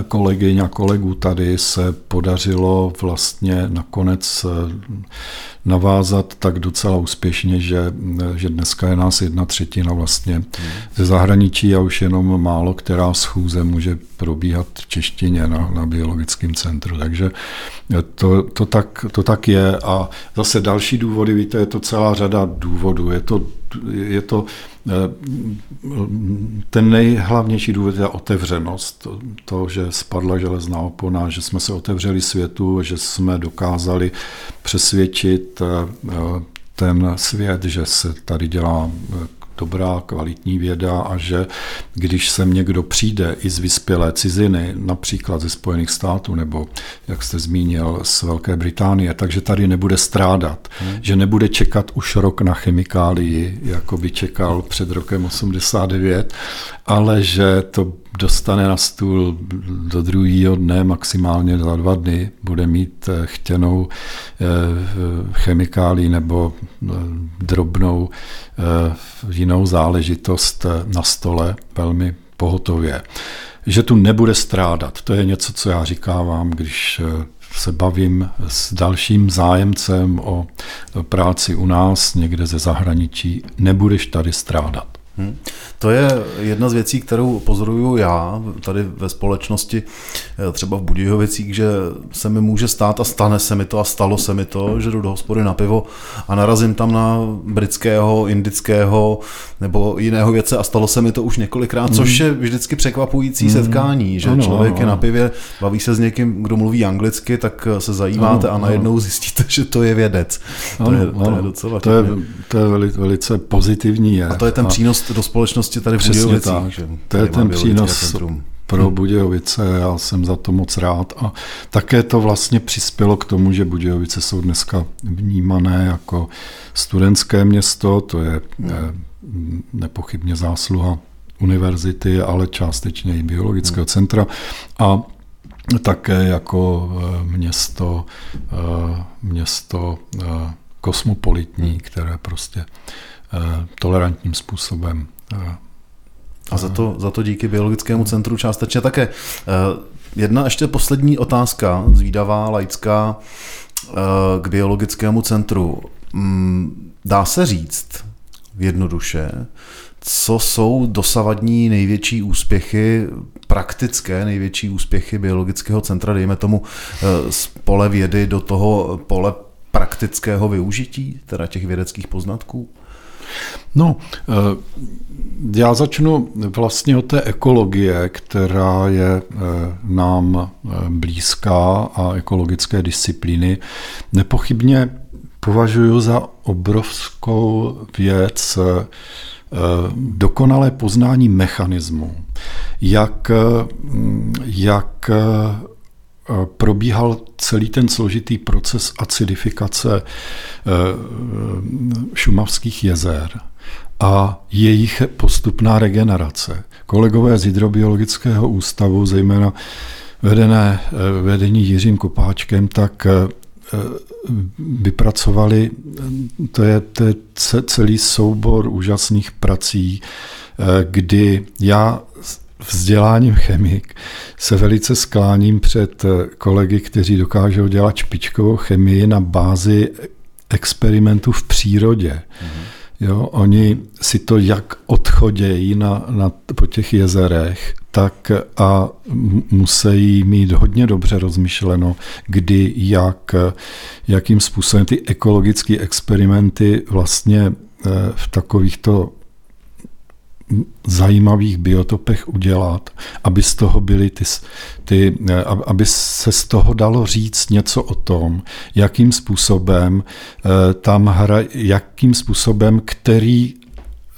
kolegyň a kolegů tady se podařilo vlastně nakonec eh, navázat tak docela úspěšně, že, že dneska je nás jedna třetina vlastně ze zahraničí a už jenom málo která schůze může probíhat v češtině na, na biologickém centru. Takže to, to, tak, to tak je. A zase další důvody, víte, je to celá řada důvodů. Je to, je to ten nejhlavnější důvod je otevřenost. To, že spadla železná opona, že jsme se otevřeli světu, že jsme dokázali přesvědčit eh, ten svět, že se tady dělá dobrá, kvalitní věda a že když sem někdo přijde i z vyspělé ciziny, například ze Spojených států nebo, jak jste zmínil, z Velké Británie, takže tady nebude strádat, hmm. že nebude čekat už rok na chemikálii, jako by čekal před rokem 89, ale že to dostane na stůl do druhého dne, maximálně za dva dny, bude mít eh, chtěnou eh, chemikálii nebo eh, drobnou jinou záležitost na stole velmi pohotově. Že tu nebude strádat, to je něco, co já říkávám, když se bavím s dalším zájemcem o práci u nás někde ze zahraničí, nebudeš tady strádat. Hmm.
To je jedna z věcí, kterou pozoruju já tady ve společnosti, eh, třeba v Budějovicích, že se mi může stát a stane se mi to a stalo se mi to, že jdu do hospody na pivo a narazím tam na britského, indického nebo jiného věce a stalo se mi to už několikrát, hmm. což je vždycky překvapující hmm. setkání, že ano, člověk ano. je na pivě, baví se s někým, kdo mluví anglicky, tak se zajímáte ano, a najednou ano. zjistíte, že to je vědec.
Ano, to, je, to ano. je docela to je, to je velice pozitivní. Je.
A to je ten a... přínos do společnosti tady v Budějovicích. Tak. Že
to je ten přínos centrum. pro hmm. Budějovice, já jsem za to moc rád a také to vlastně přispělo k tomu, že Budějovice jsou dneska vnímané jako studentské město, to je hmm. nepochybně zásluha univerzity, ale částečně i biologického hmm. centra a také jako eh, město, eh, město eh, kosmopolitní, které prostě tolerantním způsobem
a za to, za to díky biologickému centru částečně také. Jedna ještě poslední otázka, zvídavá, laická, k biologickému centru. Mm, dá se říct jednoduše, co jsou dosavadní největší úspěchy, praktické největší úspěchy biologického centra, dejme tomu z pole vědy do toho pole praktického využití, teda těch vědeckých poznatků?
No, já začnu vlastně od té ekologie, která je nám blízká a ekologické disciplíny. Nepochybně považuji za obrovskou věc dokonalé poznání mechanismu, jak, jak probíhal celý ten složitý proces acidifikace šumavských jezer a jejich postupná regenerace. Kolegové z Hydrobiologického ústavu, zejména vedené vedení Jiřím Kopáčkem, tak vypracovali, to je, to je celý soubor úžasných prací, kdy já vzděláním chemik se velice skláním před kolegy, kteří dokážou dělat špičkovou chemii na bázi experimentů v přírodě. Mm-hmm. Jo, oni si to jak odchodějí na, na, po těch jezerech, tak a musí mít hodně dobře rozmyšleno, kdy, jak, jakým způsobem ty ekologické experimenty vlastně eh, v takovýchto zajímavých biotopech udělat, aby z toho byly ty, ty, eh, aby se z toho dalo říct něco o tom, jakým způsobem eh, tam hra, jakým způsobem, který,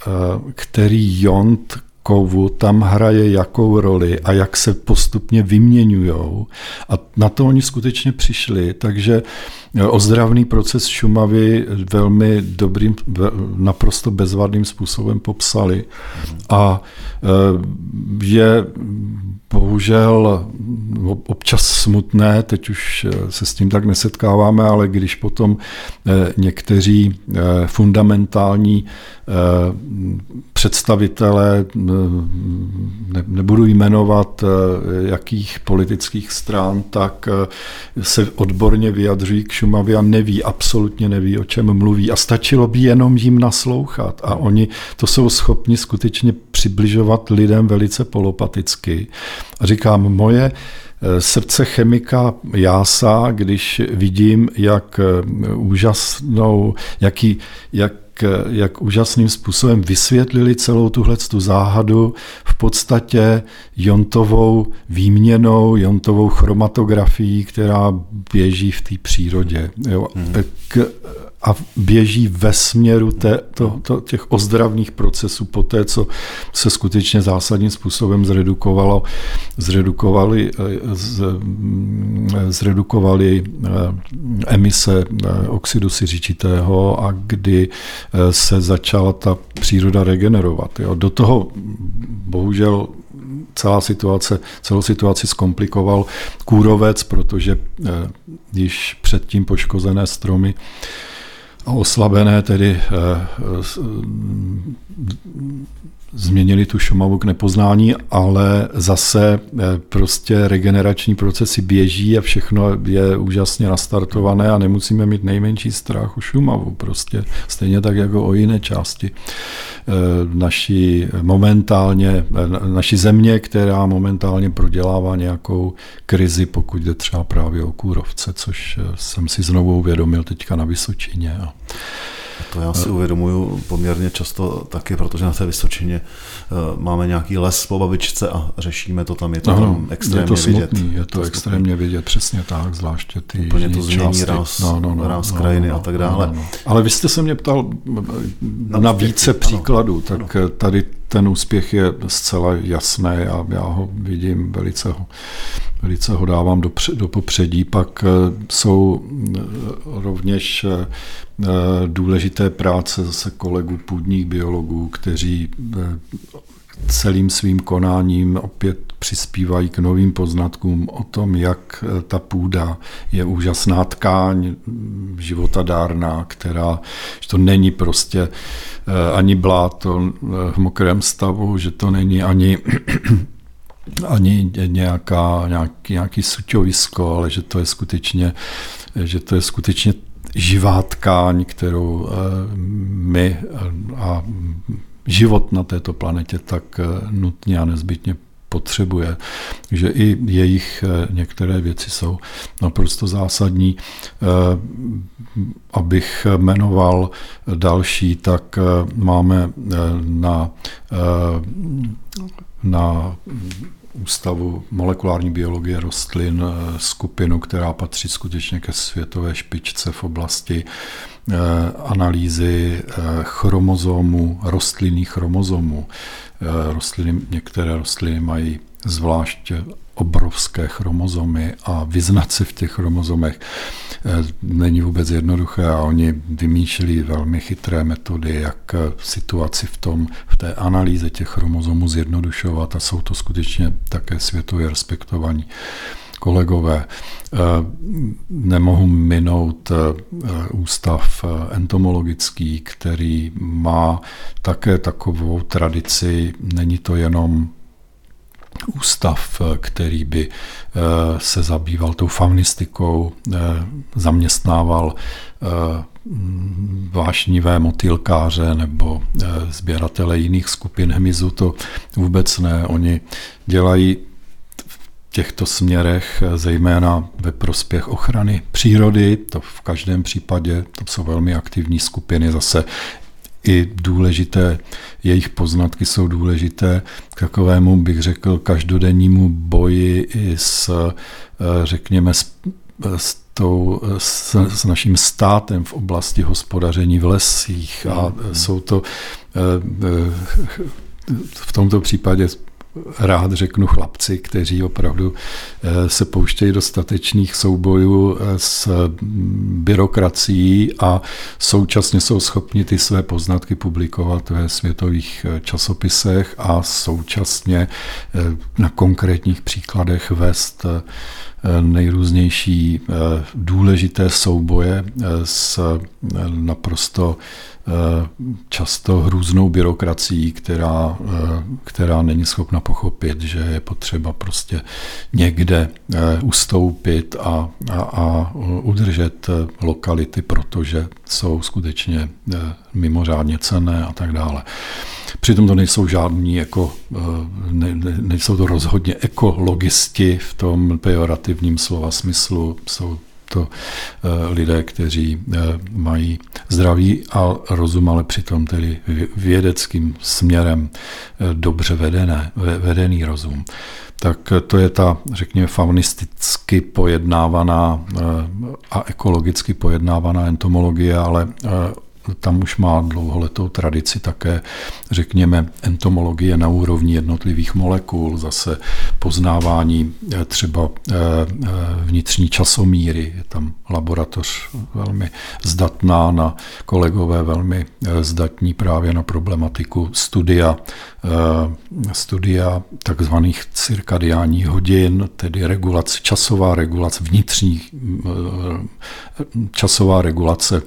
eh, který jont kovu tam hraje jakou roli a jak se postupně vyměňují. A na to oni skutečně přišli, takže ozdravný proces Šumavy velmi dobrým, naprosto bezvadným způsobem popsali. A je bohužel občas smutné, teď už se s tím tak nesetkáváme, ale když potom někteří fundamentální představitelé, nebudu jmenovat jakých politických stran, tak se odborně vyjadřují k Šumavě a neví, absolutně neví, o čem mluví a stačilo by jenom jim naslouchat a oni to jsou schopni skutečně přibližovat lidem velice polopaticky. A říkám, moje eh, srdce chemika jásá, když vidím, jak eh, úžasnou, jaký, jak jak úžasným způsobem vysvětlili celou tuhle tu záhadu v podstatě jontovou výměnou, jontovou chromatografií, která běží v té přírodě. Jo. Hmm. K, a běží ve směru té, to, to, těch ozdravných procesů po té, co se skutečně zásadním způsobem zredukovalo, zredukovali, eh, z, mm, zredukovali eh, emise eh, oxidu siřičitého a kdy se začala ta příroda regenerovat. Jo. Do toho bohužel celá situace, celou situaci zkomplikoval kůrovec, protože již předtím poškozené stromy oslabené tedy eh, změnili tu Šumavu k nepoznání, ale zase eh, prostě regenerační procesy běží a všechno je úžasně nastartované a nemusíme mít nejmenší strach o Šumavu. Prostě stejně tak jako o jiné části eh, naší momentálně, eh, naší země, která momentálně prodělává nějakou krizi, pokud jde třeba právě o kůrovce, což jsem si znovu uvědomil teďka na Vysočině.
To já si uvědomuju poměrně často taky, protože na té Vysočině eh, máme nějaký les po babičce a řešíme to tam, je to no, tam extrémně je to smutný,
vidět. Je to, to extrémně smutný. vidět, přesně tak, zvláště ty
Úplně to změní ráz, no, no, no, ráz no, krajiny no, a tak dále. No, no.
Ale vy jste se mě ptal na, na více příkladů, ano, tak ano. tady ten úspěch je zcela jasný a já ho vidím, velice ho, velice ho dávám do, do popředí. Pak eh, jsou eh, rovněž eh, důležité práce zase kolegů půdních biologů, kteří celým svým konáním opět přispívají k novým poznatkům o tom, jak ta půda je úžasná tkáň, životadárná, která, že to není prostě eh, ani bláto eh, v mokrém stavu, že to není ani ani nějaká, nějaký, nějaký suťovisko, ale že to je skutečně, že to je skutečně živá tkáň, kterou eh, my a život na této planetě tak nutně a nezbytně potřebuje. že i jejich některé věci jsou naprosto zásadní. Abych jmenoval další, tak máme na, na Ústavu molekulární biologie rostlin eh, skupinu, která patří skutečně ke světové špičce v oblasti eh, analýzy eh, chromozomů, rostlinných chromozomů. Rostliny, některé rostliny mají zvlášť obrovské chromozomy a vyznat se v těch chromozomech eh, není vůbec jednoduché a oni vymýšlí velmi chytré metody, jak situaci v, tom, v té analýze těch chromozomů zjednodušovat a jsou to skutečně také světově respektovaní kolegové. Eh, nemohu minout eh, ústav entomologický, který má také takovou tradici, není to jenom ústav, který by eh, se zabýval tou faunistikou, eh, zaměstnával eh, vášnivé motýlkáře nebo sběratele jiných skupin hmyzu, to vůbec ne. Oni dělají v těchto směrech, zejména ve prospěch ochrany přírody, to v každém případě, to jsou velmi aktivní skupiny, zase i důležité, jejich poznatky jsou důležité k takovému, bych řekl, každodennímu boji i s, eh, řekněme, s, s, tou, s, s naším státem v oblasti hospodaření v lesích a mm. jsou to eh, eh, v tomto případě rád řeknu chlapci, kteří opravdu eh, se pouštějí do statečných soubojů eh, s byrokracií a současně jsou schopni ty své poznatky publikovat ve světových eh, časopisech a současně na konkrétních příkladech vést nejrůznější důležité souboje s naprosto často hrůznou byrokracií, která, která není schopna pochopit, že je potřeba prostě někde ustoupit a, a, a udržet lokality, protože jsou skutečně mimořádně cené a tak dále. Přitom to nejsou žádní jako, ne, ne, nejsou to rozhodně ekologisti v tom pejorativním slova smyslu, jsou to eh, lidé, kteří eh, mají zdravý a rozum, ale přitom tedy vědeckým směrem eh, dobře vedené, vedený rozum. Tak to je ta, řekněme, faunisticky pojednávaná a ekologicky pojednávaná entomologie, ale tam už má dlouholetou tradici také, řekněme, entomologie na úrovni jednotlivých molekul, zase poznávání eh, třeba eh, eh, vnitřní časomíry. Je tam laboratoř velmi zdatná na kolegové velmi zdatní právě na problematiku studia, studia takzvaných cirkadiánních hodin, tedy regulace, časová regulace, vnitřní časová regulace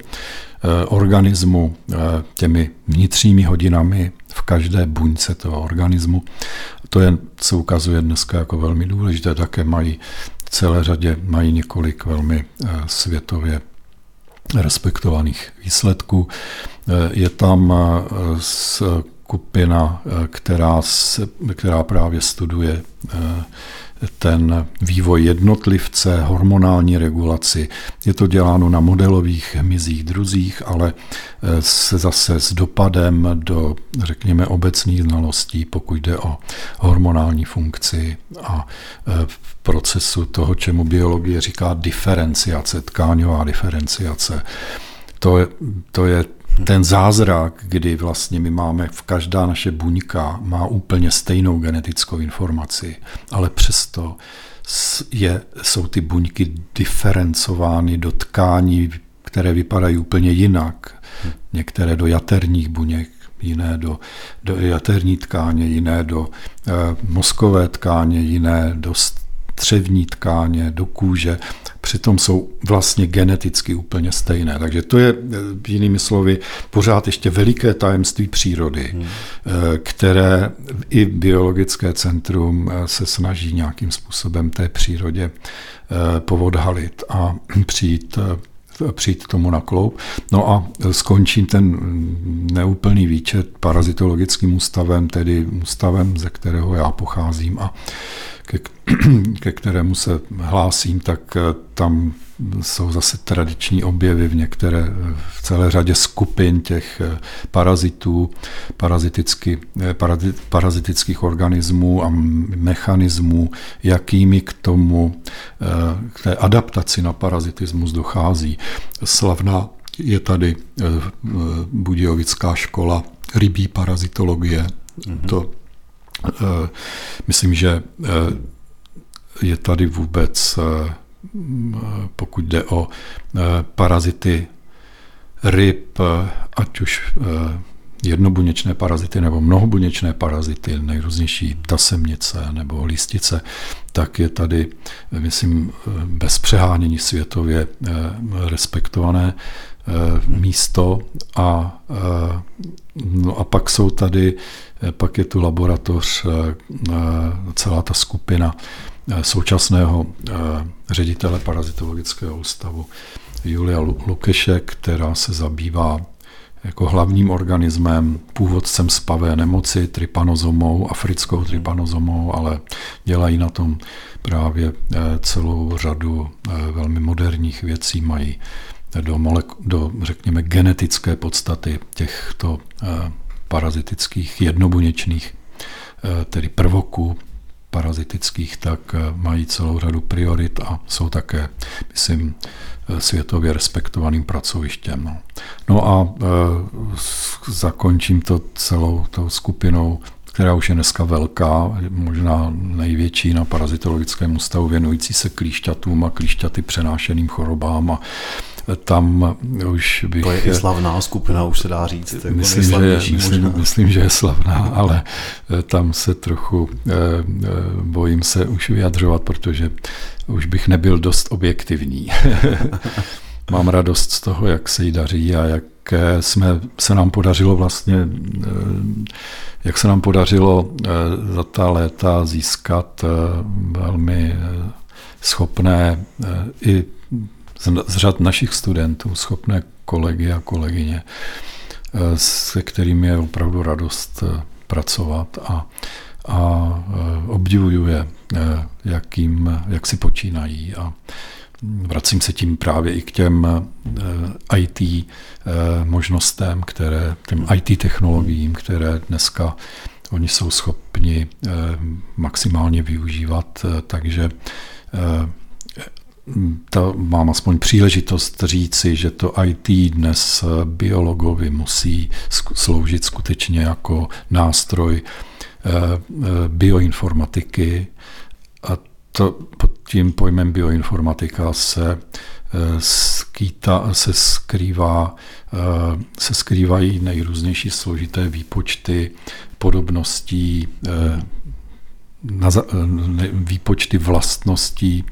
organismu eh, těmi vnitřními hodinami v každé buňce toho organismu. To je, se ukazuje dneska jako velmi důležité. Také mají celé řadě mají několik velmi eh, světově respektovaných výsledků. Je tam skupina, která, se, která právě studuje ten vývoj jednotlivce, hormonální regulaci. Je to děláno na modelových hmyzích druzích, ale eh, se zase s dopadem do, řekněme, obecných znalostí, pokud jde o hormonální funkci a eh, v procesu toho, čemu biologie říká diferenciace, tkáňová diferenciace. To je, to je ten zázrak, kdy vlastně my máme, v každá naše buňka má úplně stejnou genetickou informaci, ale přesto je, jsou ty buňky diferencovány do tkání, které vypadají úplně jinak. Některé do jaterních buněk, jiné do, do jaterní tkáně, jiné do e, mozkové tkáně, jiné do střevní tkáně, do kůže přitom jsou vlastně geneticky úplně stejné. Takže to je, jinými slovy, pořád ještě veliké tajemství přírody, hmm. Eh, které i biologické centrum eh, se snaží nějakým způsobem té přírodě eh, povodhalit a přijít přijít tomu na kloup. No a skončím ten neúplný výčet parazitologickým ústavem, tedy ústavem, ze kterého já pocházím a ke, ke kterému se hlásím, tak tam jsou zase tradiční objevy v některé, v celé řadě skupin těch eh, parazitů, paraziticky, eh, parazitických organismů a mechanismů, jakými k tomu, eh, k té adaptaci na parazitismus dochází. Slavná je tady Budějovická škola rybí parazitologie. Mm-hmm. To myslím, že je tady vůbec pokud jde o eh, parazity ryb, eh, ať už eh, jednobuněčné parazity nebo mnohobuněčné parazity, nejrůznější tasemnice nebo listice, tak je tady, myslím, bez přehánění světově respektované místo a, no a pak jsou tady, pak je tu laboratoř, celá ta skupina Eh, současného eh, ředitele parazitologického ústavu Julia Lukeše, která se zabývá jako hlavním organismem, původcem spavé nemoci, trypanozomou, africkou trypanozomou, ale dělají na tom právě eh, celou řadu velmi moderních věcí, mají do, molek- do řekněme, genetické podstaty těchto parazitických jednobuněčných, tedy prvoků, parazitických, tak eh, mají celou řadu priorit a jsou také, myslím, eh, světově respektovaným pracovištěm. No, no a e, zakončím to celou tou skupinou, která už je dneska velká, možná největší na parazitologickém ústavu věnující se klíšťatům a klíšťaty přenášeným chorobám a tam už bych...
To je i slavná skupina, už se dá říct.
Jako myslím, že je, myslím, myslím, že je slavná, ale eh, tam se trochu eh, eh, bojím se už vyjadřovat, protože už bych nebyl dost objektivní. Mám radost z toho, jak se jí daří a jak jsme, se nám podařilo vlastně, jak se nám podařilo za ta léta získat velmi schopné i z řad našich studentů, schopné kolegy a kolegyně, eh, se kterými je opravdu radost eh, pracovat a, a eh, obdivuju je, jakým, jak si počínají. A vracím se tím právě i k těm IT možnostem, které, těm IT technologiím, které dneska oni jsou schopni maximálně využívat, takže to mám aspoň příležitost říci, že to IT dnes biologovi musí sloužit skutečně jako nástroj eh, eh, bioinformatiky. A to pod tím pojmem bioinformatika se eh, skýta, se skrývá, se skrývají nejrůznější složité výpočty podobností, výpočty vlastností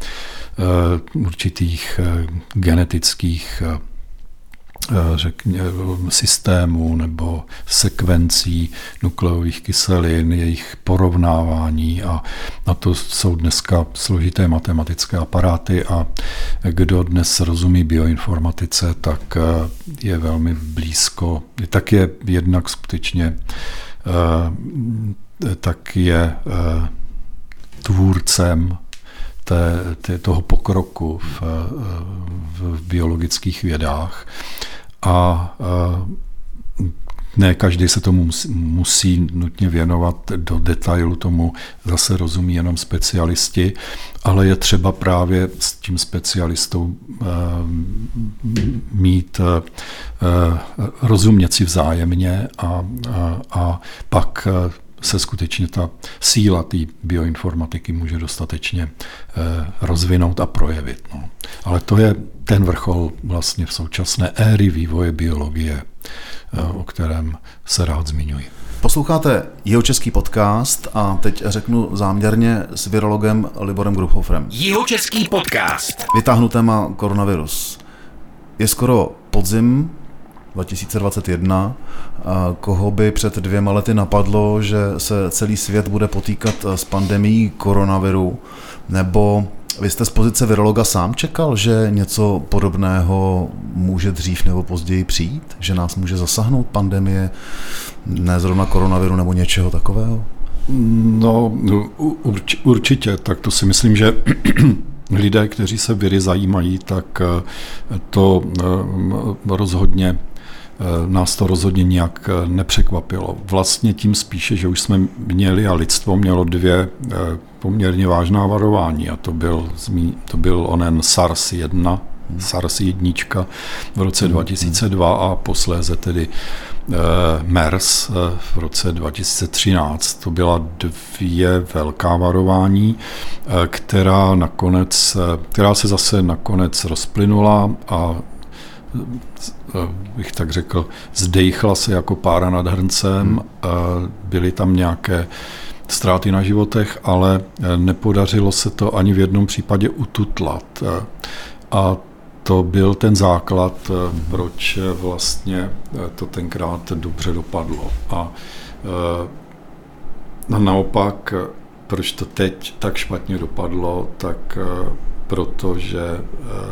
Eh, určitých eh, genetických eh, řekně, systémů nebo sekvencí nukleových kyselin, jejich porovnávání a na to jsou dneska složité matematické aparáty a kdo dnes rozumí bioinformatice, tak je velmi blízko, tak je jednak skutečně tak je tvůrcem té, té, toho pokroku v, v biologických vědách. A ne každý se tomu musí nutně věnovat do detailu, tomu zase rozumí jenom specialisti, ale je třeba právě s tím specialistou mít rozumět si vzájemně a, a, a pak se skutečně ta síla té bioinformatiky může dostatečně eh, rozvinout a projevit. No. Ale to je ten vrchol vlastně v současné éry vývoje biologie, eh, o kterém se rád zmiňuji.
Posloucháte jeho český podcast a teď řeknu záměrně s virologem Liborem Gruphoferem.
Jeho český podcast.
Vytáhnu téma koronavirus. Je skoro podzim, 2021. Koho by před dvěma lety napadlo, že se celý svět bude potýkat s pandemí koronaviru, nebo Vy jste z pozice virologa sám čekal, že něco podobného může dřív nebo později přijít? Že nás může zasáhnout pandemie, ne zrovna koronaviru nebo něčeho takového?
No, urč, určitě, tak to si myslím, že lidé, kteří se viry zajímají, tak eh, to eh, rozhodně eh, nás to rozhodně nějak nepřekvapilo. Vlastně tím spíše, že už jsme měli a lidstvo mělo dvě poměrně vážná varování a to byl, to byl onen SARS-1, SARS-1 v roce 2002 hmm. a posléze tedy MERS v roce 2013. To byla dvě velká varování, která, nakonec, která se zase nakonec rozplynula a bych tak řekl, zdejchla se jako pára nad hrncem. Hmm. Byly tam nějaké ztráty na životech, ale nepodařilo se to ani v jednom případě ututlat. A to byl ten základ, eh, proč eh, vlastně eh, to tenkrát dobře dopadlo. A naopak, proč to teď tak špatně dopadlo, tak protože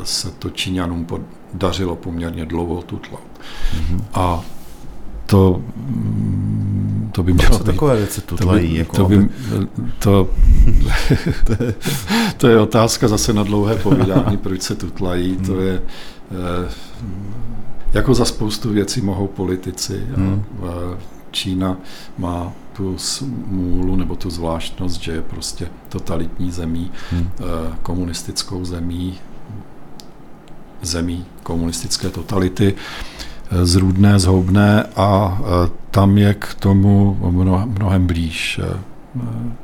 se to Číňanům podařilo poměrně dlouho tutlat. Mm-hmm. A to, mm, to by mělo
být... takové věci tutlají?
To, by,
jako
to, by, to, to je otázka zase na dlouhé povídání, proč se tutlají. To hmm. je... Eh, jako za spoustu věcí mohou politici. Hmm. Čína má tu smůlu nebo tu zvláštnost, že je prostě totalitní zemí, hmm. Eh, komunistickou zemí, zemí komunistické totality zrůdné, zhoubné a e, tam je k tomu mnohem blíž. E,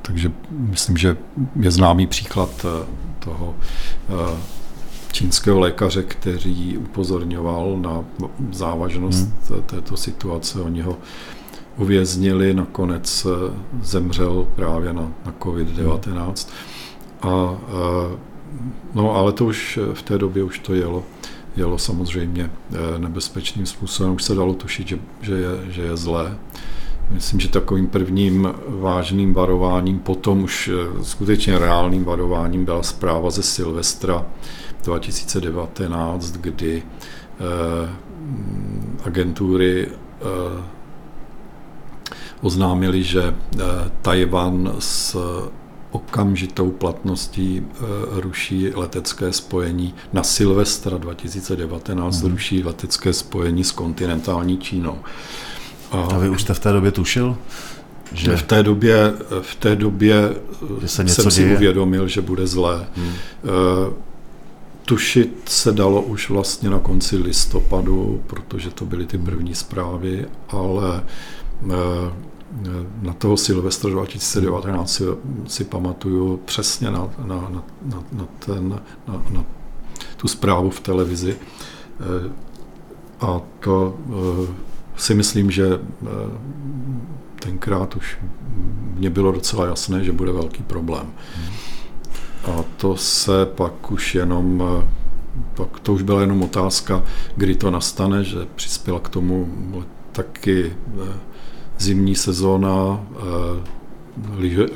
takže myslím, že je známý příklad toho čínského lékaře, který upozorňoval na závažnost hmm. této situace. Oni ho uvěznili, nakonec zemřel právě na, na COVID-19. Hmm. A, no, ale to už v té době už to jelo jelo samozřejmě eh, nebezpečným způsobem. Už se dalo tušit, že, že, je, že je zlé. Myslím, že takovým prvním vážným varováním, potom už eh, skutečně reálným varováním byla zpráva ze Silvestra 2019, kdy eh, agentury oznámili, že Tajvan s okamžitou platností eh, ruší letecké spojení. Na Silvestra 2019 hmm. ruší letecké spojení s kontinentální Čínou.
A, a vy už jste v té době tušil?
Že v té době, v té době že se něco jsem děje? si uvědomil, že bude zlé. Hmm. Eh, tušit se dalo už vlastně na konci listopadu, protože to byly ty první zprávy, ale eh, na toho Silvestra 2019 si, si pamatuju přesně na, na, na, na, ten, na, na tu zprávu v televizi. Eh, a to eh, si myslím, že eh, tenkrát už mně bylo docela jasné, že bude velký problém. A to se pak už jenom, pak to už byla jenom otázka, kdy to nastane, že přispěla k tomu taky zimní sezóna, eh,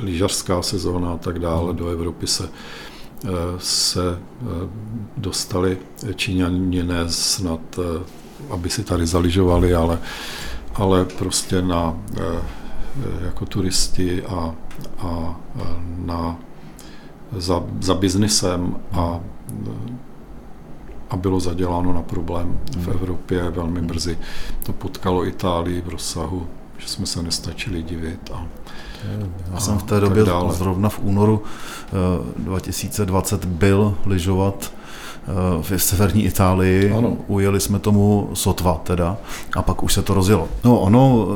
lyžařská sezóna a tak dále. Do Evropy se, eh, se eh, dostali Číňani ne snad, aby si tady zaližovali, ale, ale prostě na, jako turisti a, a na, za, za biznisem a a bylo zaděláno na problém v hmm. Evropě velmi brzy. To potkalo Itálii v rozsahu že jsme se nestačili divit. A,
Já jsem v té době zrovna v únoru 2020 eh, byl lyžovat eh, v severní Itálii. Ano. Ujeli jsme tomu sotva teda a pak už se to rozjelo. No ono,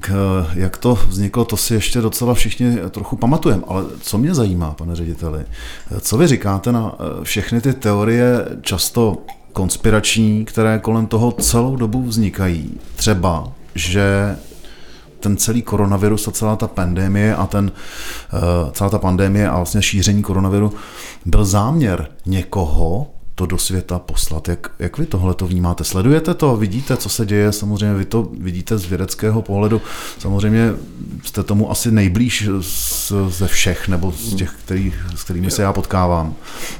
k, jak to vzniklo, to si ještě docela všichni trochu pamatujeme, ale co mě zajímá, pane řediteli, co vy říkáte na eh, všechny ty teorie často konspirační, které kolem toho celou dobu vznikají? Třeba, že ten celý koronavirus a celá ta pandemie a ten, uh, celá ta pandemie a vlastně šíření koronaviru byl záměr někoho, to do světa poslat. Jak, jak vy tohle to vnímáte? Sledujete to? Vidíte, co se děje? Samozřejmě vy to vidíte z vědeckého pohledu. Samozřejmě jste tomu asi nejblíž ze všech, nebo z těch, který, s kterými se já potkávám.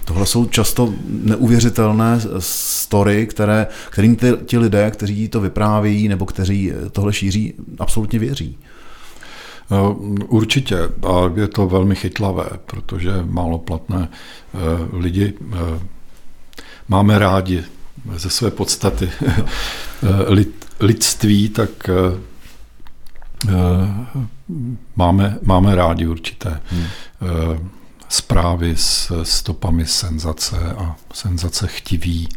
Tohle jsou často neuvěřitelné story, které, kterým ty, ti lidé, kteří to vyprávějí nebo kteří tohle šíří, absolutně věří.
No, určitě a je to velmi chytlavé, protože málo platné eh, lidi eh, máme rádi ze své podstaty lid, lidství, tak máme, máme rádi určité hmm. zprávy s stopami senzace a senzace chtiví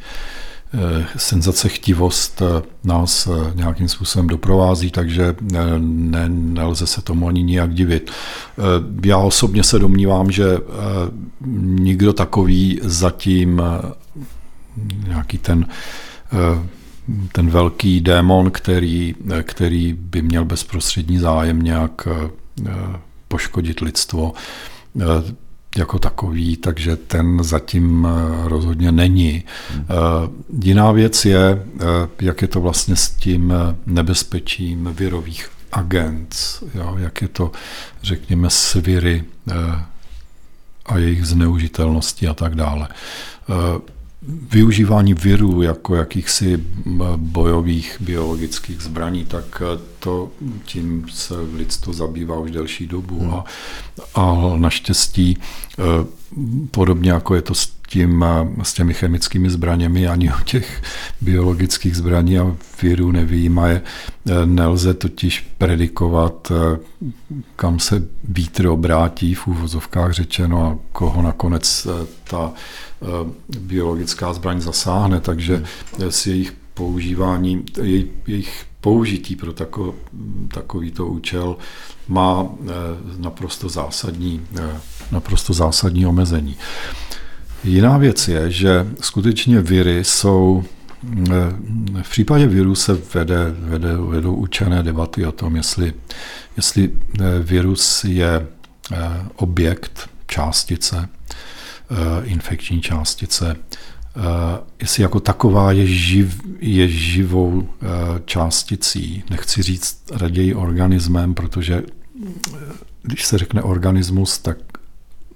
Eh, senzace chtivost eh, nás eh, nějakým způsobem doprovází, takže ne, nelze se tomu ani nijak divit. Já osobně se domnívám, že nikdo takový zatím nějaký ten ten velký démon, který, který by měl bezprostřední zájem nějak poškodit lidstvo, jako takový, takže ten zatím eh, rozhodně není. Jiná věc je, eh, jak je to vlastně s tím nebezpečím virových agent, jo, jak je to, řekněme, s viry a jejich zneužitelnosti a tak dále využívání virů jako jakýchsi bojových biologických zbraní, tak eh, to tím se lidstvo zabývá už delší dobu hmm. a, a naštěstí eh, podobně jako je to s, tím, eh, s těmi chemickými zbraněmi, ani o těch biologických zbraní a virů nevýjímaje nelze totiž predikovat, kam se vítr obrátí, v úvozovkách řečeno, a koho nakonec ta biologická zbraň zasáhne, takže s jejich používání, jej, jejich použití pro tako, takovýto účel má eh, naprosto zásadní, eh, naprosto zásadní omezení. Jiná věc je, že skutečně viry jsou v případě virů se vede, vede, vedou učené debaty o tom, jestli, jestli virus je objekt, částice, Eh, infekční částice. Eh, jestli jako taková je, živ, je živou eh, částicí, nechci říct raději organismem, protože když se řekne organismus, tak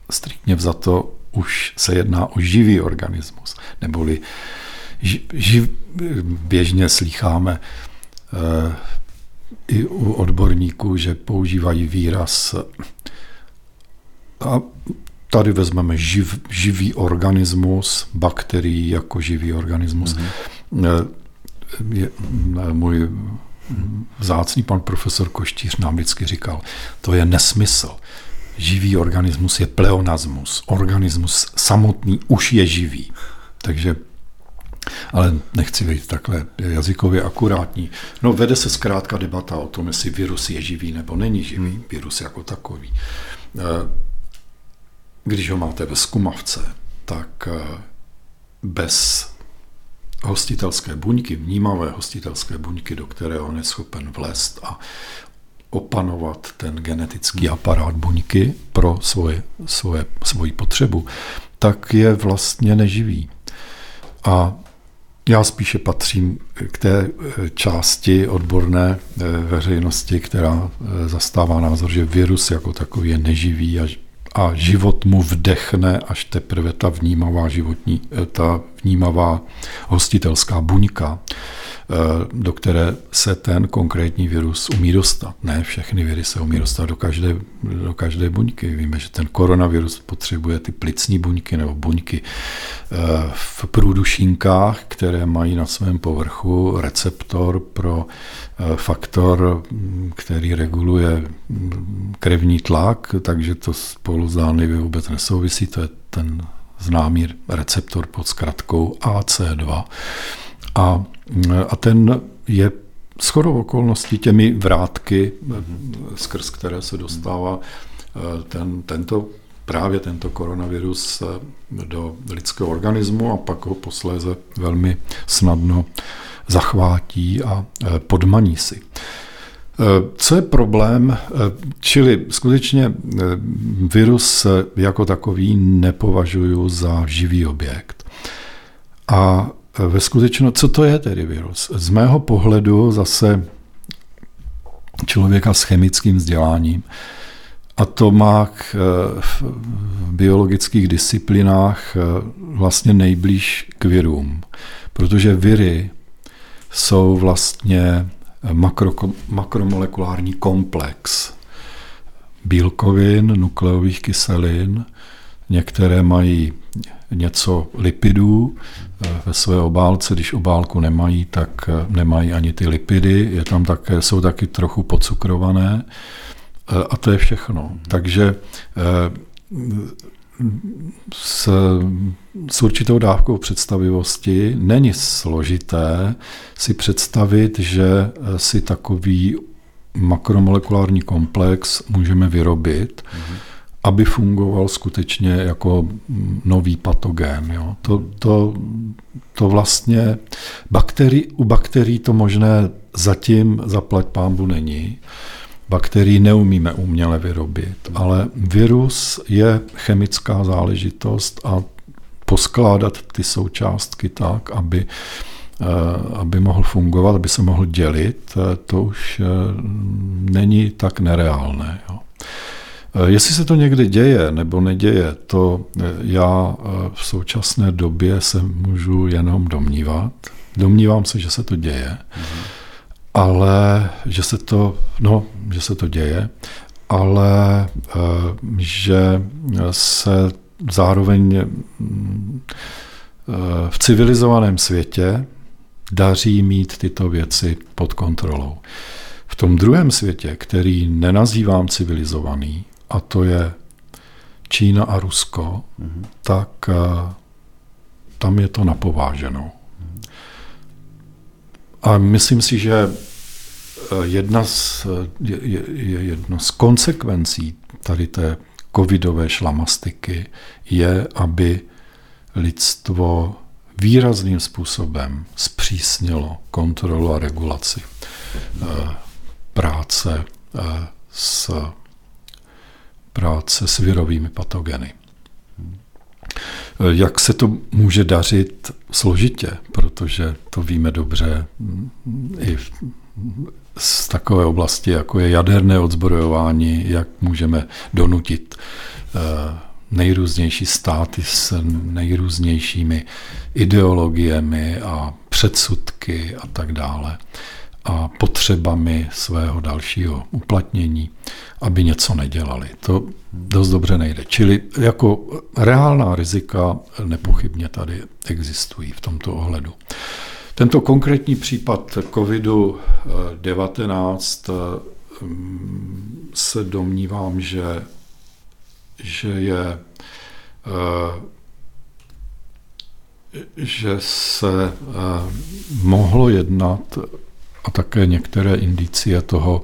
striktně vzato už se jedná o živý organismus, neboli živ, běžně slýcháme i u odborníků, že používají výraz a Tady vezmeme živ, živý organismus, bakterii jako živý organismus. Mm-hmm. Je, můj vzácný pan profesor Koštíř nám vždycky říkal, to je nesmysl. Živý organismus je pleonasmus. Organismus samotný už je živý. Takže ale nechci být takhle jazykově akurátní. No vede se zkrátka debata o tom, jestli virus je živý nebo není živý. Virus jako takový. Když ho máte ve skumavce, tak eh, bez hostitelské buňky, vnímavé hostitelské buňky, do které on je schopen vlézt a opanovat ten genetický aparát buňky pro svoje, svoje, svoji potřebu, tak je vlastně neživý. A já spíše patřím k té eh, části odborné eh, veřejnosti, která zastává názor, že virus jako takový je neživý a a život mu vdechne až teprve ta vnímavá životní, eh, ta vnímavá hostitelská buňka, do které se ten konkrétní virus umí dostat. Ne všechny viry se umí dostat do každé, do každé buňky. Víme, že ten koronavirus potřebuje ty plicní buňky nebo buňky eh, v průdušinkách, které mají na svém povrchu receptor pro faktor, který reguluje krevní tlak, takže to spolu zdánlivě vůbec nesouvisí. To je ten známý receptor pod zkratkou AC2. A, a ten je shodou okolností těmi vrátky, skrz které se dostává ten, tento, právě tento koronavirus do lidského organismu a pak ho posléze velmi snadno zachvátí a podmaní si. Co je problém? Čili skutečně virus jako takový nepovažuji za živý objekt. A ve skutečnosti, co to je tedy virus? Z mého pohledu zase člověka s chemickým vzděláním, a to má k, v biologických disciplinách vlastně nejblíž k virům, protože viry jsou vlastně makro, makromolekulární komplex bílkovin, nukleových kyselin, některé mají něco lipidů ve své obálce, když obálku nemají, tak nemají ani ty lipidy, je tam také, jsou taky trochu pocukrované a to je všechno. Takže s, s určitou dávkou představivosti není složité si představit, že si takový makromolekulární komplex můžeme vyrobit, mm-hmm. Aby fungoval skutečně jako nový patogen. Jo. To, to, to vlastně bakteri, u bakterií to možné zatím zaplať pámbu není. Bakterii neumíme uměle vyrobit, ale virus je chemická záležitost a poskládat ty součástky tak, aby, eh, aby mohl fungovat, aby se mohl dělit, eh, to už eh, není tak nereálné. Jo. Jestli se to někdy děje nebo neděje, to já v současné době se můžu jenom domnívat. Domnívám se, že se to děje. Mm-hmm ale že se to, no, že se to děje, ale eh, že se zároveň mm, eh, v civilizovaném světě daří mít tyto věci pod kontrolou. V tom druhém světě, který nenazývám civilizovaný, a to je Čína a Rusko, mm-hmm. tak eh, tam je to napováženou. A myslím si, že eh, jedna z, je, je jedna z konsekvencí tady té covidové šlamastiky je, aby lidstvo výrazným způsobem zpřísnilo kontrolu a regulaci eh, práce eh, s, práce s virovými patogeny. Jak se to může dařit složitě, protože to víme dobře i z takové oblasti, jako je jaderné odzbrojování, jak můžeme donutit eh, nejrůznější státy s nejrůznějšími ideologiemi a předsudky a tak dále a potřebami svého dalšího uplatnění, aby něco nedělali. To dost dobře nejde. Čili jako reálná rizika nepochybně tady existují v tomto ohledu. Tento konkrétní případ COVID-19 mm, se domnívám, že, že je že se mohlo jednat a také některé indicie toho,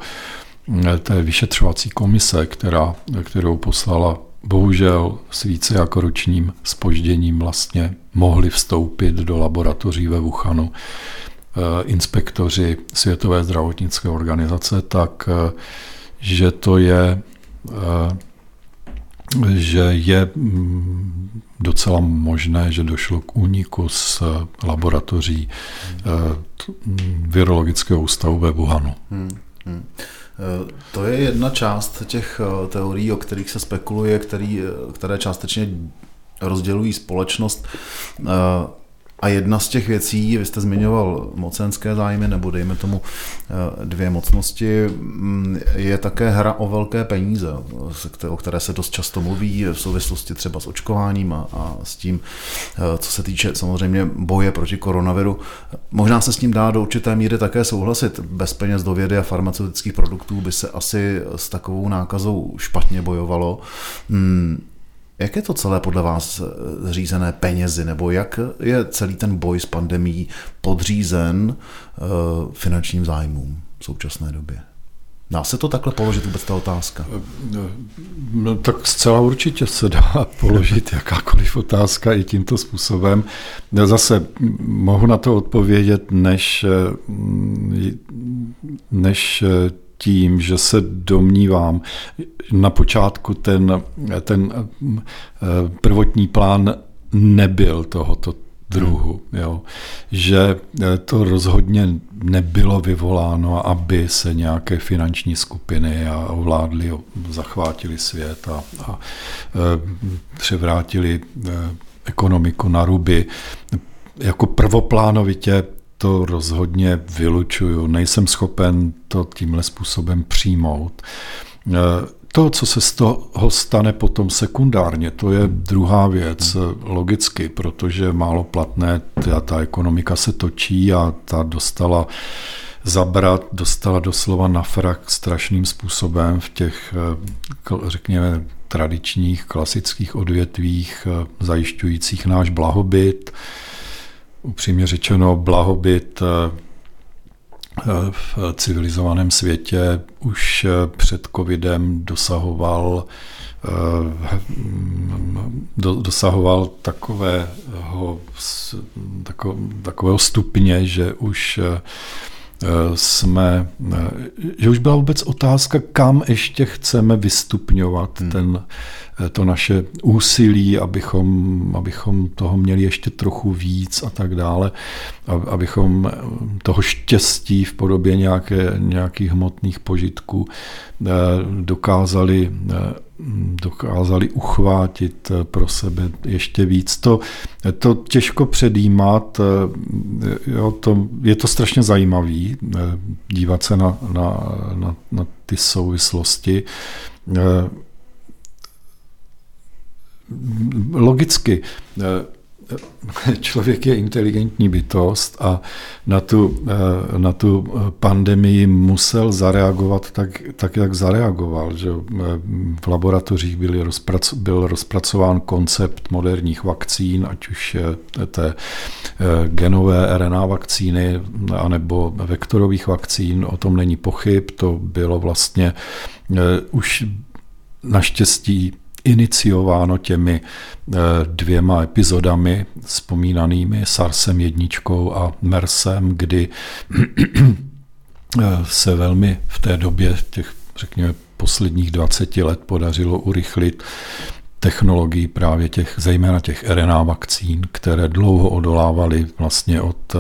eh, té vyšetřovací komise, která, kterou poslala bohužel s více jako ročním spožděním vlastně mohli vstoupit do laboratoří ve Wuhanu eh, inspektoři Světové zdravotnické organizace, tak eh, že to je že je mm, docela možné, že došlo k úniku z laboratoří eh, virologického ústavu ve Wuhanu. Hmm, hmm.
Eh, to je jedna část těch eh, teorií, o kterých se spekuluje, který, které částečně rozdělují společnost. A jedna z těch věcí, vy jste zmiňoval mocenské zájmy, nebo dejme tomu eh, dvě mocnosti, mm, je také hra o velké peníze, o které se dost často mluví v souvislosti třeba s očkováním a, a s tím, eh, co se týče samozřejmě boje proti koronaviru. Možná se s tím dá do určité míry také souhlasit. Bez peněz do vědy a farmaceutických produktů by se asi s takovou nákazou špatně bojovalo. Hmm, jak je to celé podle vás eh, řízené penězi, nebo jak je celý ten boj s pandemí podřízen uh, finančním zájmům v současné době? Dá se to takhle položit vůbec ta otázka?
Eh, no, tak zcela určitě se dá položit jakákoliv otázka i tímto způsobem. Zase mohu na to odpovědět, než, než tím, že se domnívám, na počátku ten, ten eh, prvotní plán nebyl tohoto druhu. Jo. Že eh, to rozhodně nebylo vyvoláno, aby se nějaké finanční skupiny a ovládli, zachvátili svět a, a e, převrátili ekonomiku na ruby. Jako prvoplánovitě to rozhodně vylučuju. Nejsem schopen to tímhle způsobem přijmout. E, to, co se z toho stane potom sekundárně, to je druhá věc, logicky, protože málo platné, ta, ta ekonomika se točí a ta dostala zabrat, dostala doslova na frak strašným způsobem v těch, řekněme, tradičních, klasických odvětvích, zajišťujících náš blahobyt. Upřímně řečeno, blahobyt v civilizovaném světě už před covidem dosahoval dosahoval takového, takového stupně, že už jsme, že už byla vůbec otázka, kam ještě chceme vystupňovat hmm. ten to naše úsilí, abychom, abychom toho měli ještě trochu víc a tak dále, abychom toho štěstí v podobě nějaké, nějakých hmotných požitků eh, dokázali, eh, dokázali uchvátit pro sebe ještě víc. To, to těžko předjímat, eh, jo, to, je to strašně zajímavý dívat se na, na, na, na ty souvislosti logicky eh, člověk je inteligentní bytost a na tu, eh, na tu pandemii musel zareagovat tak, tak jak zareagoval. Že eh, v laboratořích byl, rozprac, byl rozpracován koncept moderních vakcín, ať už té genové RNA vakcíny anebo vektorových vakcín, o tom není pochyb. To bylo vlastně už naštěstí iniciováno těmi eh, dvěma epizodami vzpomínanými SARSem jedničkou a MERSem, kdy eh, se velmi v té době těch, řekněme, posledních 20 let podařilo urychlit technologii právě těch, zejména těch RNA vakcín, které dlouho odolávaly vlastně od eh,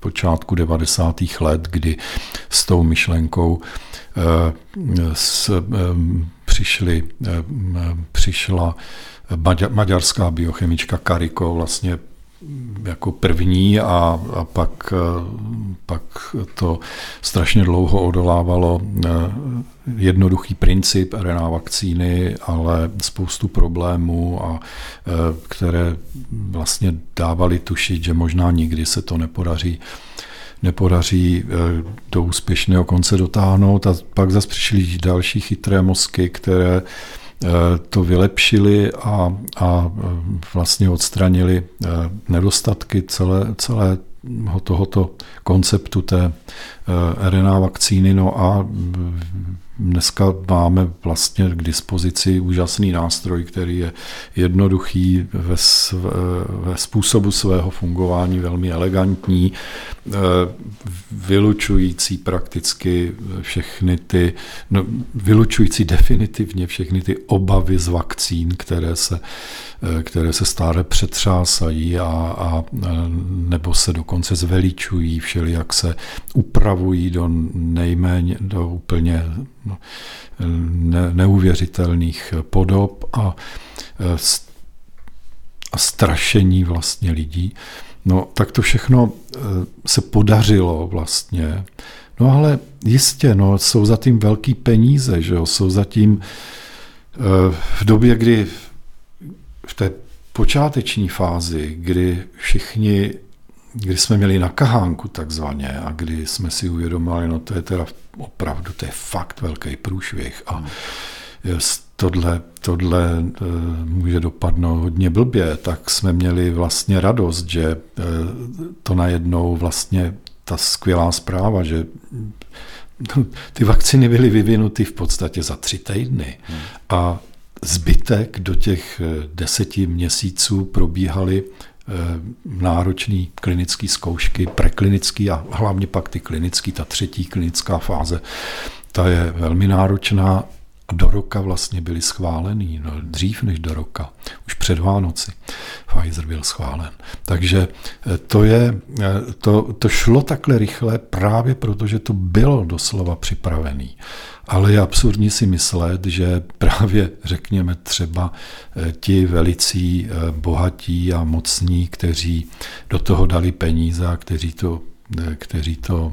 počátku 90. let, kdy s tou myšlenkou s, přišli, přišla maďarská biochemička Kariko vlastně jako první a, a pak, pak to strašně dlouho odolávalo jednoduchý princip RNA vakcíny, ale spoustu problémů, a, které vlastně dávali tušit, že možná nikdy se to nepodaří nepodaří eh, do úspěšného konce dotáhnout a pak zase přišly další chytré mozky, které eh, to vylepšili a, a eh, vlastně odstranili nedostatky celé, celé tohoto konceptu té RNA vakcíny. No a Dneska máme vlastně k dispozici úžasný nástroj, který je jednoduchý ve, sv, ve způsobu svého fungování, velmi elegantní, eh, vylučující prakticky všechny ty, no, vylučující definitivně všechny ty obavy z vakcín, které se, které se stále přetřásají a, a nebo se dokonce zveličují, všelijak se upravují do nejméně, do úplně no, ne, neuvěřitelných podob a, a strašení vlastně lidí. No, tak to všechno se podařilo vlastně. No ale jistě, no, jsou zatím velký peníze, že jo? jsou zatím e, v době, kdy v té počáteční fázi, kdy všichni kdy jsme měli na kahánku takzvaně a kdy jsme si uvědomili, no to je teda opravdu, to je fakt velký průšvih a tohle, tohle eh, může dopadnout hodně blbě, tak jsme měli vlastně radost, že eh, to najednou vlastně ta skvělá zpráva, že ty vakcíny byly vyvinuty v podstatě za tři týdny. A zbytek do těch eh, deseti měsíců probíhaly Eh, náročné klinické zkoušky, preklinický a hlavně pak ty klinický, ta třetí klinická fáze, ta je velmi náročná do roka vlastně byly schválený, no, dřív než do roka, už před Vánoci Pfizer byl schválen. Takže eh, to, je, eh, to, to šlo takhle rychle právě proto, že to bylo doslova připravený. Ale je absurdní si myslet, že právě, řekněme, třeba eh, ti velicí bohatí a mocní, kteří do toho dali peníze a kteří to kteří to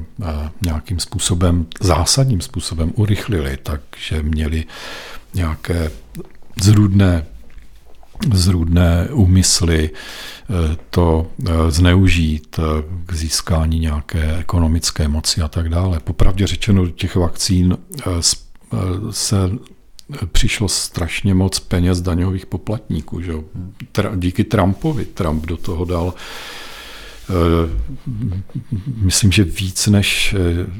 nějakým způsobem, zásadním způsobem urychlili, takže měli nějaké zrůdné, zrůdné úmysly e, to zneužít k získání nějaké ekonomické moci a tak dále. Popravdě řečeno, těch vakcín se přišlo strašně moc peněz daňových poplatníků. Že? Díky Trumpovi. Trump do toho dal Eh, myslím, že víc než